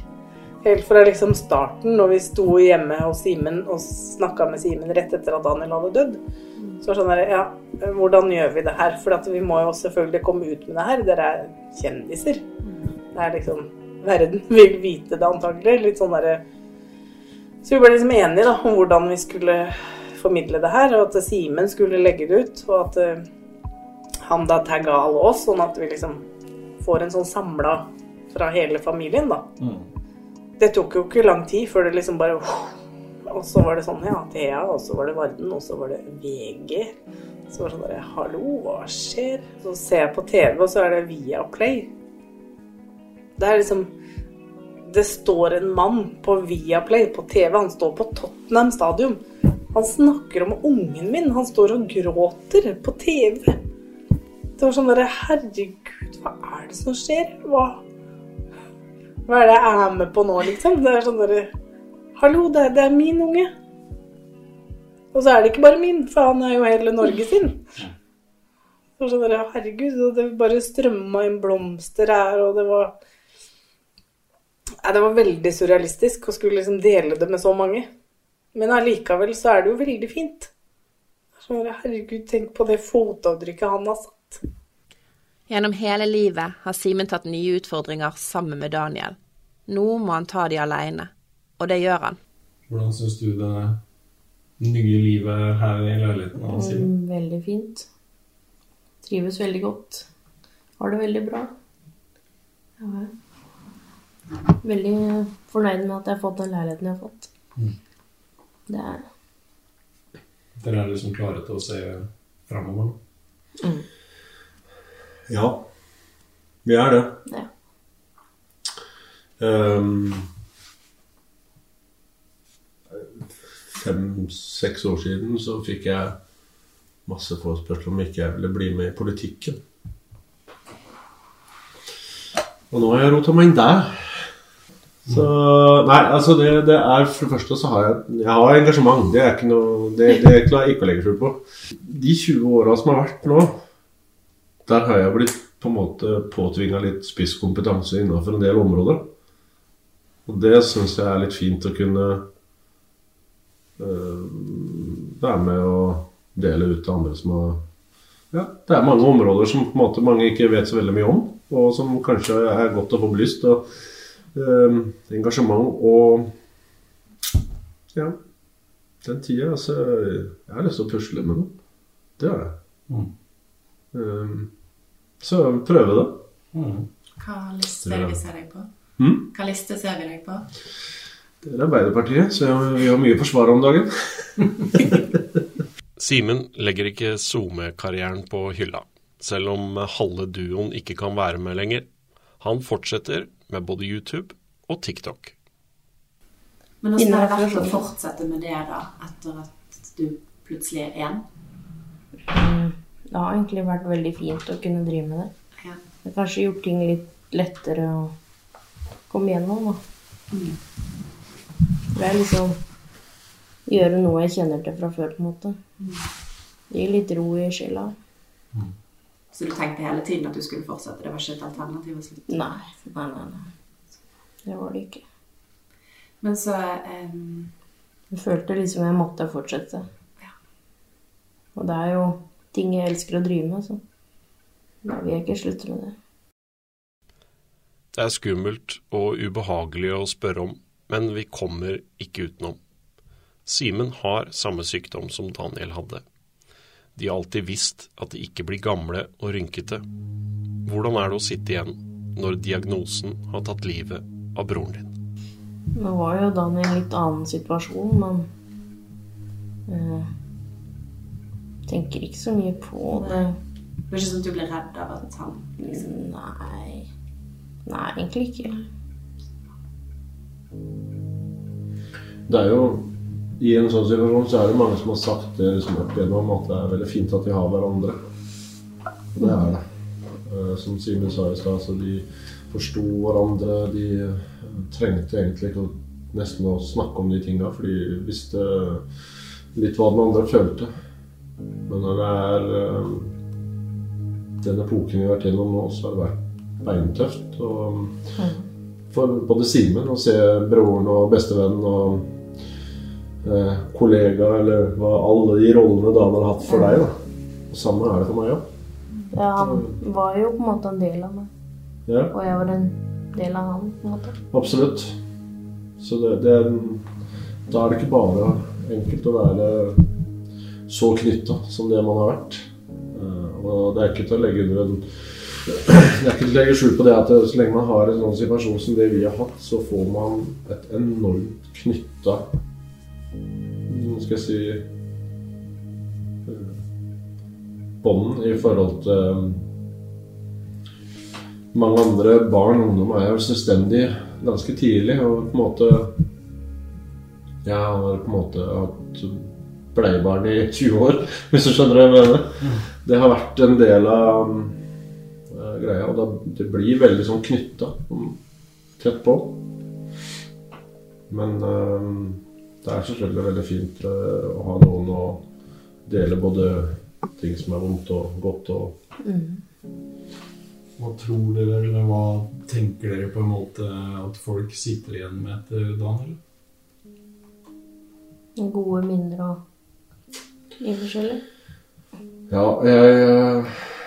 Helt fra liksom starten, når vi sto hjemme hos Simen og snakka med Simen rett etter at Daniel hadde dødd. Så var det sånn der, ja, hvordan gjør vi det her? For vi må jo selvfølgelig komme ut med det her. Dere er kjendiser. Det er liksom Verden vil vite det antagelig. Litt sånn derre Så vi ble liksom enige da, om hvordan vi skulle formidle det her, og at Simen skulle legge det ut. Og at eh, han da tagga alle oss, sånn at vi liksom får en sånn samla fra hele familien, da. Det tok jo ikke lang tid før det liksom bare Og så var det sånn, ja, Thea, og så var det Varden, og så var det VG. Så var det sånn bare, hallo, hva skjer? Så ser jeg på TV, og så er det Viaplay. Det er liksom Det står en mann på Viaplay på TV, han står på Tottenham stadion. Han snakker om ungen min, han står og gråter på TV. Det var sånn derre Herregud, hva er det som skjer? Hva, hva er det jeg er med på nå, liksom? Det er sånn derre Hallo, det, det er min unge. Og så er det ikke bare min, for han er jo hele Norge sin. Var sånn der, Herregud, det bare strømma inn blomster her, og det var Nei, det var veldig surrealistisk å skulle liksom dele det med så mange. Men allikevel så er det jo veldig fint. Sånn, Herregud, tenk på det fotavtrykket han har satt. Gjennom hele livet har Simen tatt nye utfordringer sammen med Daniel. Nå må han ta de alene, og det gjør han. Hvordan syns du det nye livet her i leiligheten av Simen? Mm, Veldig fint. Trives veldig godt. Har det veldig bra. Ja, jeg er veldig fornøyd med at jeg har fått den leiligheten jeg har fått. Mm. Det er Dere er liksom klare til å se framover nå? Ja, vi er det. Ja. Ehm, Fem-seks år siden så fikk jeg masse forespørsler om ikke jeg ville bli med i politikken. Og nå har jeg rota meg inn der. Så Nei, altså det, det er For det første så har jeg Jeg har engasjement. Det er ikke noe Det, det klarer jeg ikke å legge skjul på. De 20 åra som har vært nå, der har jeg blitt på en måte påtvinga litt spisskompetanse innenfor en del områder. Og det syns jeg er litt fint å kunne øh, være med og dele ut til andre som har Ja, det er mange områder som på en måte mange ikke vet så veldig mye om, og som kanskje er godt å få belyst. Og øh, engasjement og Ja, den tida Altså, jeg har lyst til å pusle med noe. Det har jeg. Mm. Um, så prøve det. Mm. Hva liste vil vi se deg på? Mm? Hva liste ser vi deg på? Det er Arbeiderpartiet, så vi har mye å forsvare om dagen. Simen legger ikke SoMe-karrieren på hylla, selv om halve duoen ikke kan være med lenger. Han fortsetter med både YouTube og TikTok. Men hvordan har det vært å fortsette med det da, etter at du plutselig er én? Mm, Det har egentlig vært veldig fint å kunne drive med det. Ja. Det har kanskje gjort ting litt lettere å komme gjennom, da. Mm. Det er liksom gjøre noe jeg kjenner til fra før, på en måte. Det gir litt ro i sjela. Så du tenkte hele tiden at du skulle fortsette? Det var ikke et alternativ å slutte? Nei, nei, nei. nei. Det var det ikke. Men så um... Jeg følte liksom jeg måtte fortsette. Ja. Og det er jo ting jeg elsker å drive med, så da vil jeg ikke slutte med det. Det er skummelt og ubehagelig å spørre om, men vi kommer ikke utenom. Simen har samme sykdom som Daniel hadde. De har alltid visst at de ikke blir gamle og rynkete. Hvordan er det å sitte igjen når diagnosen har tatt livet av broren din? Nå var jo Daniel i en litt annen situasjon, men eh, tenker ikke så mye på det. Det var ikke sånn at du ble redd av at han liksom Nei. Nei, egentlig ikke. Det er jo I en sånn situasjon så er det mange som har sagt det liksom opp igjennom at det er veldig fint at de har hverandre. Det er det. Eh, Som Simen sa i stad, så de forsto hverandre. De eh, trengte egentlig ikke å- nesten å snakke om de tinga, for de visste litt hva den andre følte. Men når det er eh, den epoken vi har vært gjennom nå, så har det vært beintøft. Og for både Simen å se broren og bestevennen og eh, kollega, eller hva, alle de rollene Daniel har hatt for deg. da. Og Samme er det for meg òg. Ja, han var jo på en måte en del av meg. Ja. Og jeg var en del av han, på en måte. Absolutt. Så det, det er, da er det ikke bare enkelt å være så knytta som det man har vært. Eh, Og det er ikke til å legge under en det er legge skjul på det at så lenge man har en sånn situasjon som det vi har hatt, så får man et enormt knytta Hva skal jeg si eh, Bånd i forhold til eh, mange andre barn og ungdom er jo selvstendige ganske tidlig. Og på en måte Jeg har på en måte hatt pleiebarn i 20 år, hvis du skjønner hva jeg mener. Det har vært en del av uh, greia, og da, det blir veldig sånn knytta tett på. Men uh, det er selvfølgelig veldig fint uh, å ha noen å dele både ting som er vondt og godt og Hva tror dere, eller hva tenker dere på en måte at folk sitter igjen med etter Daniel? Gode minner og i forskjellig. Ja, jeg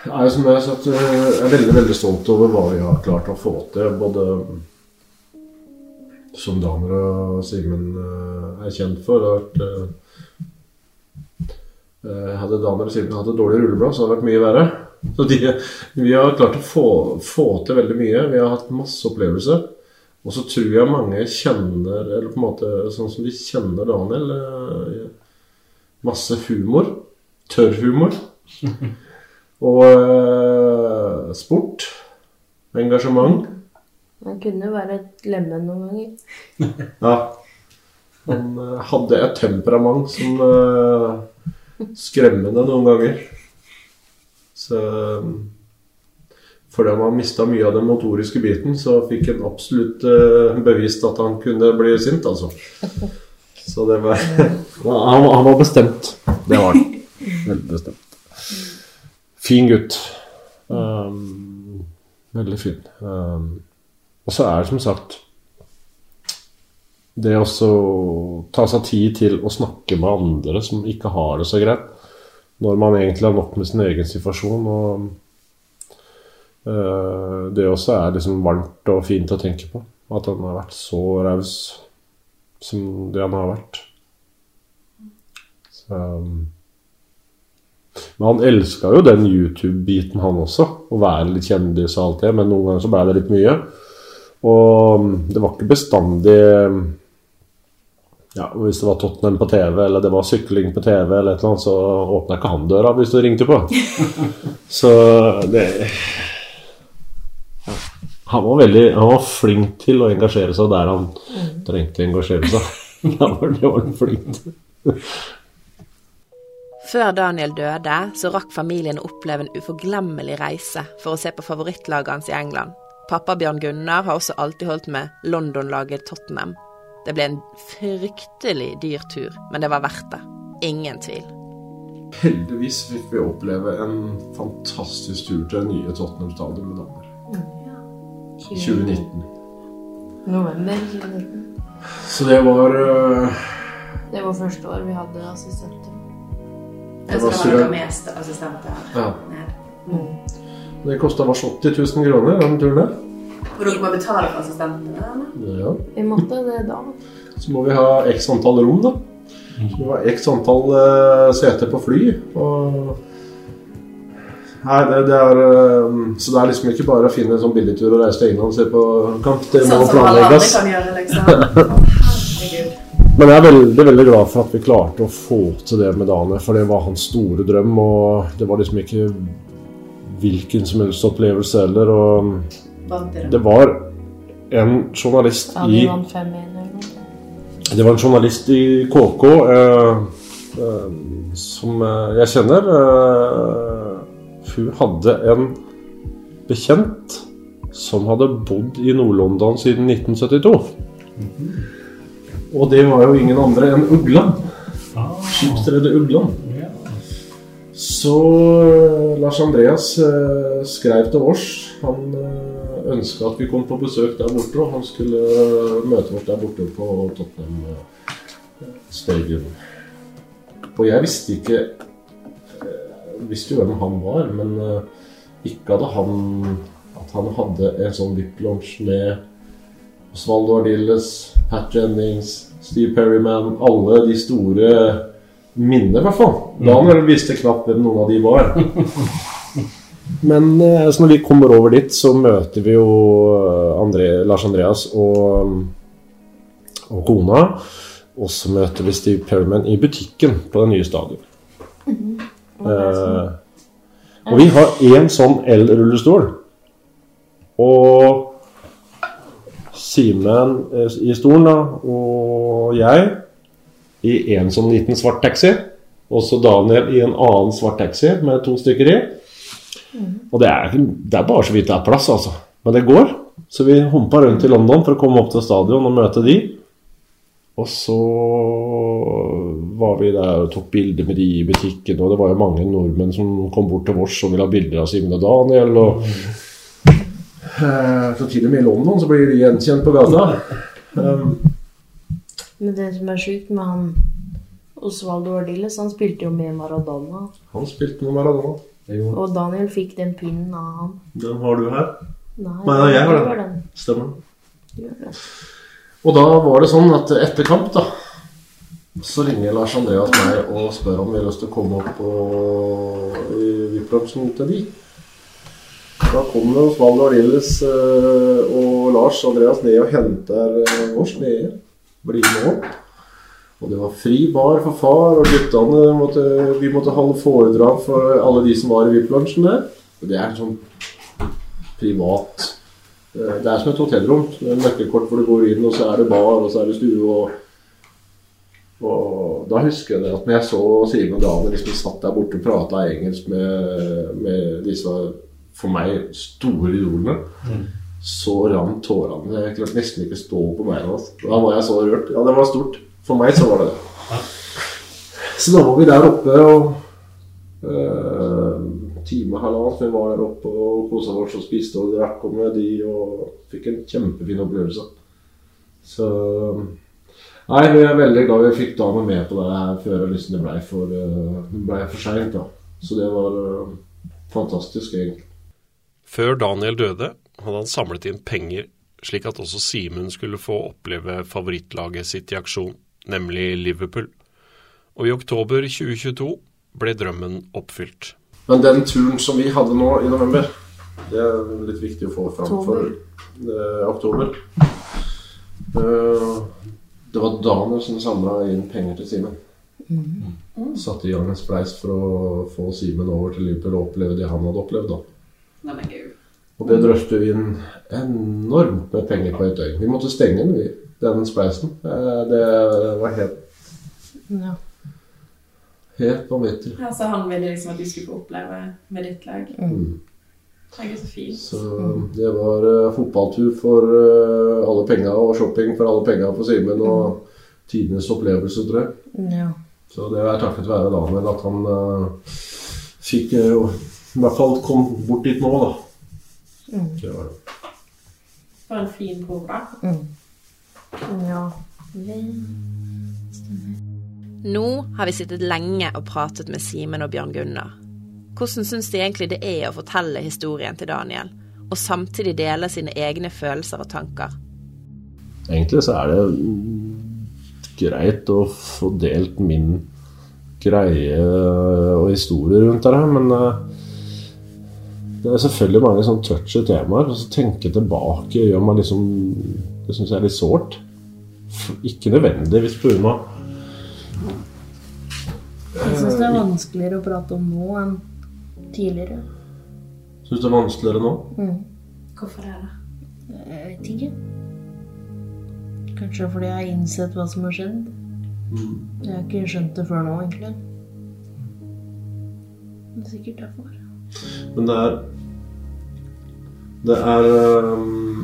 er som jeg har sagt, eh, jeg er veldig, veldig stolt over hva vi har klart å få til. Både som Daniel og Simen eh, er kjent for. Det eh, hadde Daniel og Simen hatt et dårlig rulleblad, så hadde det vært mye verre. Så de, vi har klart å få, få til veldig mye. Vi har hatt masse opplevelser. Og så tror jeg mange kjenner, eller på en måte sånn som de kjenner Daniel, masse humor. Tørr humor. Og eh, sport. Engasjement. Han kunne være et lemme noen ganger. Ja. Han eh, hadde et temperament som eh, skremmende noen ganger. Så eh, fordi han har mista mye av den motoriske biten, så fikk han absolutt eh, bevist at han kunne bli sint, altså. Så det var han, han var bestemt. Det var han. Veldig bestemt. Fin gutt. Um, veldig fin. Um, og så er det som sagt Det å ta seg tid til å snakke med andre som ikke har det så greit, når man egentlig har nok med sin egen situasjon. og eh, Det også er liksom varmt og fint å tenke på. At han har vært så raus som det han har vært. Så, um, men han elska jo den YouTube-biten, han også. Å være litt kjendis og alt det, men noen ganger så ble det litt mye. Og um, det var ikke bestandig um, ja, Hvis det var Tottenham på TV, eller det var sykling på TV, eller et eller annet, så åpna ikke han døra hvis du ringte på. Så det. Han var veldig Han var flink til å engasjere seg der han trengte å engasjere seg. Det var, det var han flink til. Før Daniel døde, så rakk familien å oppleve en uforglemmelig reise for å se på favorittlaget hans i England. Pappa Bjørn Gunnar har også alltid holdt med London-laget Tottenham. Det ble en fryktelig dyr tur, men det var verdt det. Ingen tvil. Heldigvis fikk vi oppleve en fantastisk tur til det nye Tottenham Stadion med damer. 2019. November 2019. Så det var uh, Det var første år vi hadde assistenter. Det var det var sur. dere mest assistenter Ja. Mm. Det kosta oss 80 000 kroner, den turen der. Og dere må betale for assistentene? Ja. Vi måtte det da. Så må vi ha x antall rom, da. Så må vi ha x antall uh, seter på fly. Og Nei, det, det er øh, Så det er liksom ikke bare å finne en sånn billigtur og reise til England og se på kamp. Det må Sånn planlegges. gjøre, liksom. Men jeg er veldig veldig glad for at vi klarte å få til det med Daniel, for det var hans store drøm. Og det var liksom ikke hvilken som helst opplevelse heller. Og det var en journalist i vi vant 5-1 eller noe. Det var en journalist i KK eh, eh, som eh, jeg kjenner. Eh, hun hadde en bekjent som hadde bodd i Nord-London siden 1972. Og det var jo ingen andre enn Ugland. Ah, Skipsredet Ugland. Så eh, Lars Andreas eh, skrev til oss. Han eh, ønska at vi kom på besøk der borte, og han skulle eh, møte oss der borte på Tottenham eh, Stadium. Og jeg visste ikke Visste jo hvem han var, men eh, ikke hadde han at han hadde en sånn VIP-launch med Osvaldo Ardilles, Pat Jennings, Steve Perryman Alle de store minnene, i hvert fall. vel visste knapt hvem noen av de var. Men eh, så når vi kommer over dit, så møter vi jo eh, André, Lars Andreas og, og kona. Og så møter vi Steve Perryman i butikken på det nye stadion. Eh, og vi har én sånn el-rullestol. Og Simen eh, i stolen da, og jeg i en sånn liten svart taxi. Og så Daniel i en annen svart taxi med to stykker i. Og det er, det er bare så vidt det er plass, altså. Men det går. Så vi humpa rundt i London for å komme opp til stadion og møte de. Og så var vi der og tok bilder med de i butikken, og det var jo mange nordmenn som kom bort til Vårs og ville ha bilder av Simen og Daniel. og Eh, Så til og med i London så blir de gjenkjent på gata. Um, Men det som er sjukt med han Osvaldo Ardiles, han spilte jo med Maradona. han spilte med Maradona. Og Daniel fikk den pinnen av han. Den har du her. Nei, Nei, jeg har den. den. Stemmer. Du gjør det. Og da var det sånn at etter kamp, da, så ringer Lars Andreas meg og spør om vi har lyst til å komme opp på, VIP-lunsjen til de. Da kommer Osvaldo Arilles eh, og Lars Andreas ned og henter eh, oss nede. Blir med opp. Og det var fri bar for far, og guttene måtte, vi måtte holde foredrag for alle de som var i VIP-lunsjen der. Det er en sånn privat Eh, Det er som et hotellrom. Det er Nøkkelkort hvor du går inn, og så er det bar, og så er det stue. Og, og da husker jeg det at når jeg så Simen og Daniel liksom satt der borte og prata engelsk med, med disse for meg store idolene, så rant tårene. Jeg klarte nesten ikke stå på beina. altså. Da var jeg så rørt. Ja, det var stort. For meg så var det det. Så da var vi der oppe og eh, time halvannen vi var der oppe og kosa oss og spiste og drakk og med de og fikk en kjempefin opplevelse. Så Nei, vi er veldig glad vi fikk dama med på det her før liksom det blei for, eh, ble for seint. Så det var eh, fantastisk, egentlig. Før Daniel døde, hadde han samlet inn penger slik at også Simen skulle få oppleve favorittlaget sitt i aksjon, nemlig Liverpool. Og i oktober 2022 ble drømmen oppfylt. Men den turen som vi hadde nå i november, det er litt viktig å få fram for eh, oktober. Uh, det var Daniel som samla inn penger til Simen. Satte i gang en spleis for å få Simen over til Liverpool og oppleve det han hadde opplevd. da. Og det drøfte vi inn enormt med penger på et døgn. Vi måtte stenge den, vi, den spleisen. Eh, Det var helt, Ja. Helt vanvittig. Altså, han ville liksom at du skulle få oppleve med ditt lag. Mm. Det er så fint. Så det var uh, fotballtur for uh, alle penga og shopping for alle penga for Simen. Og tidenes opplevelse, tror jeg. ja. Så det er takket være Daniel at han uh, fikk uh, i hvert fall kom bort dit nå, da. Mm. Det var det. For en fin bror, da. Mm. Ja. Det- Nå har vi sittet lenge og pratet med Simen og Bjørn Gunnar. Hvordan syns de egentlig det er å fortelle historien til Daniel, og samtidig dele sine egne følelser og tanker? Egentlig så er det greit å få delt min greie og historie rundt det her, men eh, det er selvfølgelig mange sånn touchy temaer. Så tenke tilbake gjør meg liksom Det syns jeg er litt sårt. Ikke nødvendigvis pga. Jeg syns det er vanskeligere å prate om nå enn tidligere. Syns det er vanskeligere nå? Hvorfor er det. Jeg vet ikke. Kanskje fordi jeg har innsett hva som har skjedd. Jeg har ikke skjønt det før nå, egentlig. Det er sikkert derfor. Men det er Det er øhm,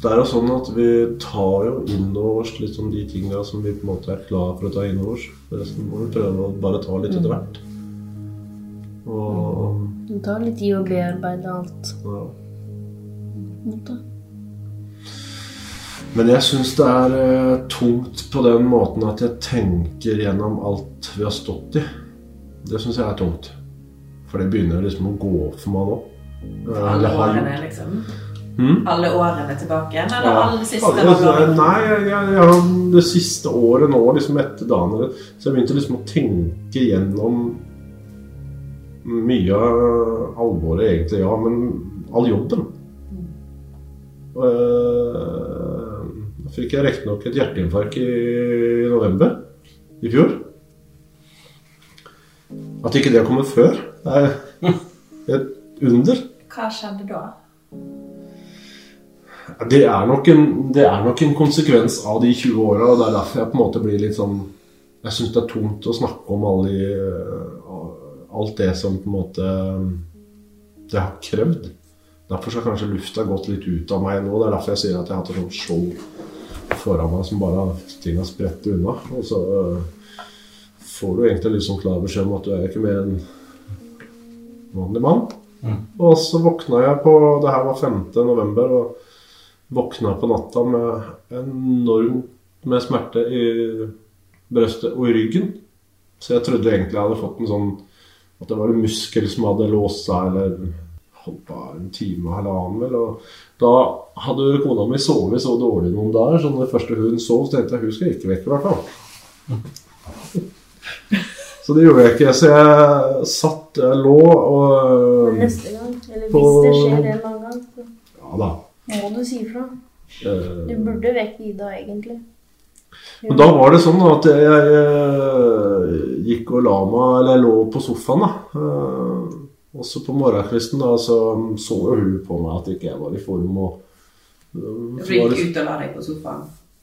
Det er jo sånn at vi tar jo inn over oss litt sånn de tingene som vi på en måte er klar for å ta inn over oss. Resten må vi prøve å bare ta litt etter hvert. Og Det tar litt tid å bearbeide alt. Ja. måte. Men jeg syns det er eh, tungt på den måten at jeg tenker gjennom alt vi har stått i. Det syns jeg er tungt. For det begynner liksom å gå opp for meg nå. Eller har- årene, liksom. Hm? Alle årene tilbake eller Ja. alle siste? Halvåret? Nei, jeg, jeg, jeg, det siste året nå, liksom etter Daniel, så jeg begynte liksom å tenke gjennom mye av alvoret, egentlig, ja, men all jobben. Uh, da fikk jeg riktignok et hjerteinfarkt i november i fjor. At ikke det har kommet før, er et under. Hva skjedde da? Det er, nok en, det er nok en konsekvens av de 20 åra, og det er derfor jeg på en måte blir litt sånn Jeg syns det er tungt å snakke om alle de, eh, alt det som på en måte det har krevd. Derfor har kanskje lufta gått litt ut av meg nå. Det er derfor jeg sier at jeg har hatt et sånt skjold foran meg som bare ting har spredt unna. Og så øh, får du egentlig litt sånn klar beskjed om at du er ikke mer enn vanlig mann. Og så våkna jeg på Det her var 5. november. og Våkna på natta med enormt med smerte i brøstet og i ryggen. Så jeg trodde egentlig jeg hadde fått en sånn At det var en muskel som hadde låst seg, eller hoppa en time og halvannen, vel. Og da hadde kona mi sovet så dårlig noen dager, så når første hun sov, så tenkte jeg hun skal ikke vekke, i hvert fall. Så det gjorde jeg ikke. Så jeg satt, jeg lå og neste gang, eller hvis det skjer en gang. Må du si ifra. eh, Du burde vekk Ida, egentlig. Men da var det sånn at jeg, jeg, eh, gikk og la meg, eller jeg lå på sofaen da. Eh, Også på morgenkvisten da, så så jo hun på meg at ikke jeg var i form. og for Du gikk ut og la deg på sofaen?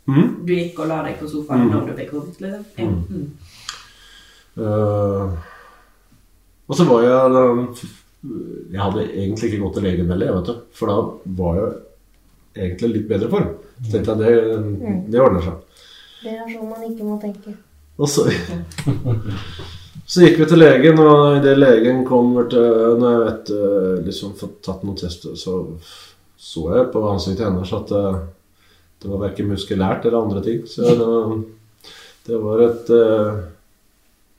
Mm? Du gikk og la deg på sofaen Mm. når du fikk vondt? Liksom. Ja. Mm. Uh, og så var jeg Jeg hadde egentlig ikke gått til legen heller, vet du. For da var jeg egentlig litt bedre form. Så tenkte jeg det, det ordner seg. Det er sånn man ikke må tenke. Og så, så gikk vi til legen, og idet legen kommer til Når jeg vet eh, liksom fått tatt noen tester, så så jeg på ansiktet hennes at eh, det var verken muskulært eller andre ting. Så det, det var et uh,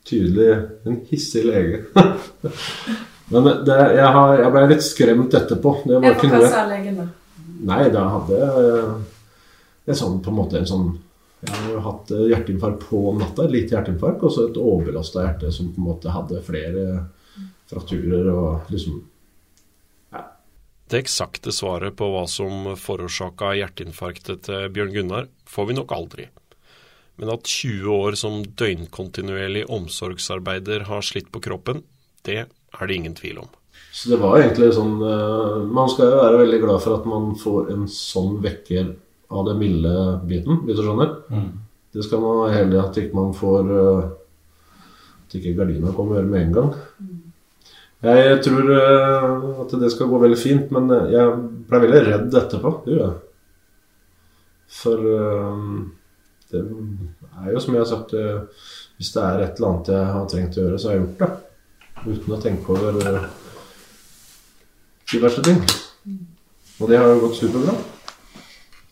tydelig En hissig lege. Men det, jeg, har, jeg ble litt skremt etterpå. Det var ikke noe hva sa legen da? Nei, da hadde jeg en sånn, på en måte en sånn Jeg har jo hatt eh, hjerteinfarkt på natta, et lite hjerteinfarkt, og så et overbelasta hjerte som på en måte hadde flere frakturer og liksom Det eksakte svaret på hva som forårsaka hjerteinfarktet til Bjørn Gunnar, får vi nok aldri. Men at 20 år som døgnkontinuerlig omsorgsarbeider har slitt på kroppen, det er det ingen tvil om. Så det var egentlig sånn eh, Man skal jo være veldig glad for at man får en sånn vekker av den milde biten, hvis du skjønner. Det skal man være heldig at ikke man får eh, At ikke gardina kommer med en gang. Jeg tror eh, at det skal gå veldig fint, men jeg ble veldig redd etterpå. Det gjør jeg. For det er jo som jeg har sagt Hvis det er et eller annet jeg har trengt å gjøre, så har jeg gjort det. Uten å tenke over eh, de verste ting. Og det har jo gått superbra.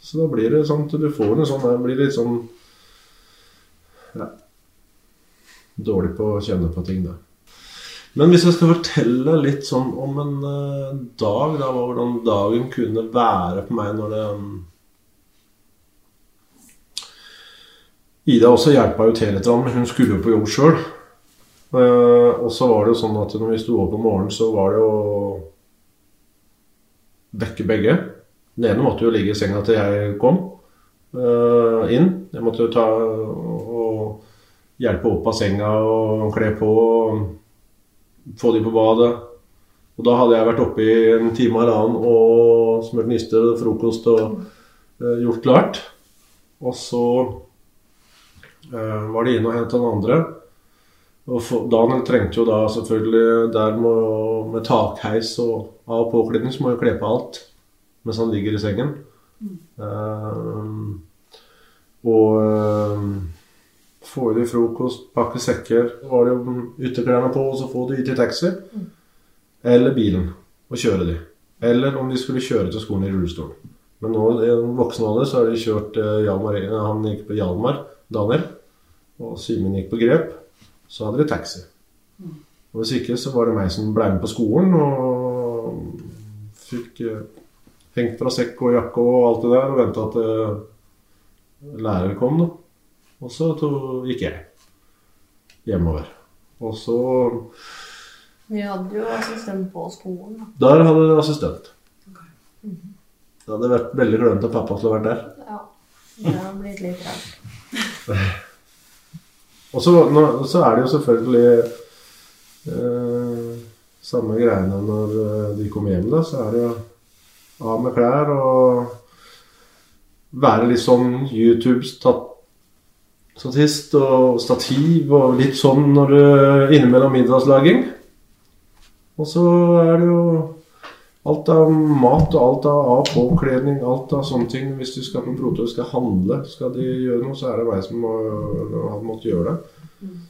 Så da blir det sånn at du får en sånn Det blir litt sånn ja, Dårlig på å kjenne på ting, da. Men hvis jeg skal fortelle litt sånn om en eh, dag, da, hvordan dagen kunne være på meg når det um, Ida også hjelpa jo til litt, men hun skulle jo på jobb sjøl. og så var det jo sånn at når vi sto opp om morgenen, så var det jo vekke begge. Den ene måtte jo ligge i senga til jeg kom uh, inn. Jeg måtte jo ta og hjelpe opp av senga og kle på og få de på badet. Og da hadde jeg vært oppe i en time og halvannen og smurt nister og frokost og uh, gjort klart. Og så uh, var det inn og hente den andre. Og for, Daniel trengte jo da selvfølgelig der med, med takheis og av- påkledning, så må jo kle på alt mens han ligger i sengen. Eh, og uh, få i deg frokost, pakke sekker. Var det jo ytterklærne på, og så få de ut i taxi. eller bilen og kjøre de. Eller om de skulle kjøre til skolen i rullestol. Men nå i en voksen alder så har de kjørt uh, Hjalmar, Han gikk på Hjalmar, Daniel, og Simen gikk på Grep. Så hadde de taxi. Og hvis ikke så var det meg som ble med på skolen og fikk eh, hengt fra sekk og jakke og alt det der og venta at eh, lærer kom, da. Og så gikk jeg hjemover. Og så Vi hadde jo assistent på skolen, da. Der hadde jeg assistent. Det hadde vært veldig klønete av pappa til å ha vært der. Ja. Det har blitt litt rart. Og så, er det jo selvfølgelig eh, samme greiene når eh, de kommer hjem, da. Så er det jo av med klær og være litt sånn YouTube-statist og stativ og litt sånn når du innimellom middagslaging. Og så er det jo alt av mat og alt av påkledning, alt av sånne ting. Hvis du skal på Brotøy skal handle, skal de gjøre noe, så er det meg som må, har måttet gjøre det. Men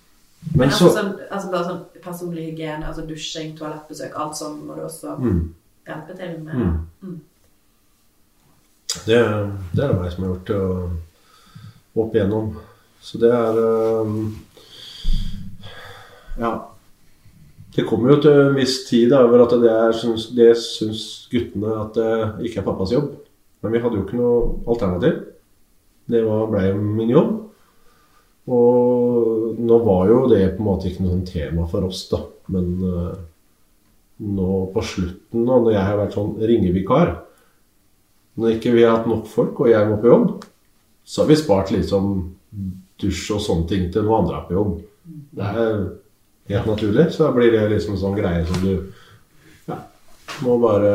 Men altså, så sånn, altså bare sånn personlig hygiene, altså dusjing, toalettbesøk, alt sånn må du også mm. hjelpe til med. Mm. Mm. Det, det er det meg som har gjort det opp igjennom. Så det er um, Ja. Det kommer jo til en viss tid da, over at det, syns, det syns guttene at det ikke er pappas jobb. Men vi hadde jo ikke noe alternativ. Det ble jo min jobb. Og nå var jo det på en måte ikke noe sånn tema for oss, da. Men uh, nå på slutten, da, når jeg har vært sånn ringevikar Når ikke vi har hatt nok folk, og jeg må på jobb, så har vi spart litt sånn dusj og sånne ting til noen andre er på jobb. Det er helt naturlig. Så da blir det liksom en sånn greie som du ja, må bare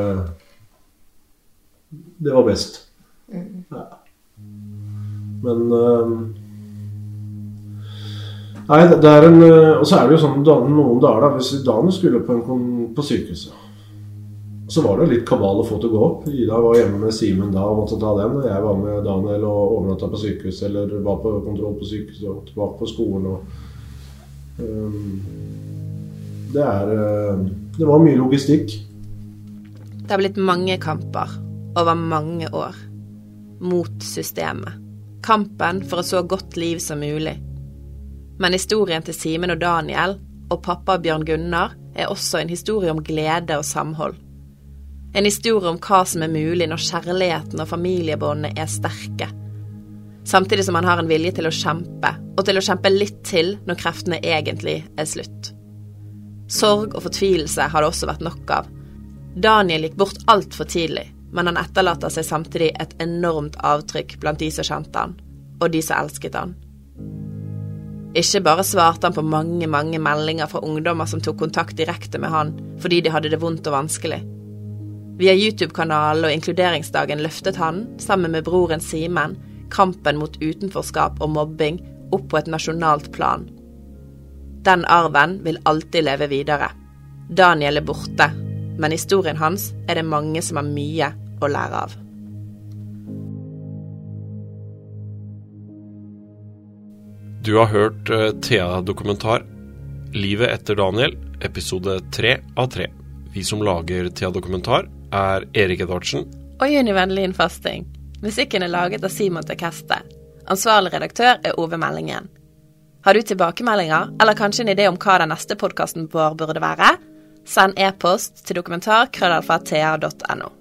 Det var best. Ja. Men um, Nei, det er en Og så er det jo sånn noen dager, da. Hvis Daniel skulle på, en, på sykehuset, så var det litt kabal å få til å gå opp. Ida var hjemme med Simen da og måtte ta den. Og jeg var med Daniel og overnatta på sykehuset, eller var på kontroll på sykehuset og tilbake på skolen. Og, det er øh, Det var mye logistikk. Det har blitt mange kamper over mange år mot systemet. Kampen for et så godt liv som mulig. Men historien til Simen og Daniel og pappa Bjørn Gunnar er også en historie om glede og samhold. En historie om hva som er mulig når kjærligheten og familiebåndene er sterke. Samtidig som man har en vilje til å kjempe, og til å kjempe litt til når kreftene egentlig er slutt. Sorg og fortvilelse har det også vært nok av. Daniel gikk bort altfor tidlig, men han etterlater seg samtidig et enormt avtrykk blant de som kjente han, og de som elsket han. Ikke bare svarte han på mange, mange meldinger fra ungdommer som tok kontakt direkte med han fordi de hadde det vondt og vanskelig. Via YouTube-kanalen og inkluderingsdagen løftet han, sammen med broren Simen, kampen mot utenforskap og mobbing opp på et nasjonalt plan. Den arven vil alltid leve videre. Daniel er borte, men historien hans er det mange som har mye å lære av. Du har hørt eh, Thea-dokumentar 'Livet etter Daniel', episode tre av tre. Vi som lager Thea-dokumentar, er Erik Edvardsen, Og Juni Vennlin Fasting. Musikken er laget av Simon Tekeste. Ansvarlig redaktør er Ove Meldingen. Har du tilbakemeldinger, eller kanskje en idé om hva den neste podkasten vår burde være? Send e-post til dokumentar.krøllalfa.thea.no.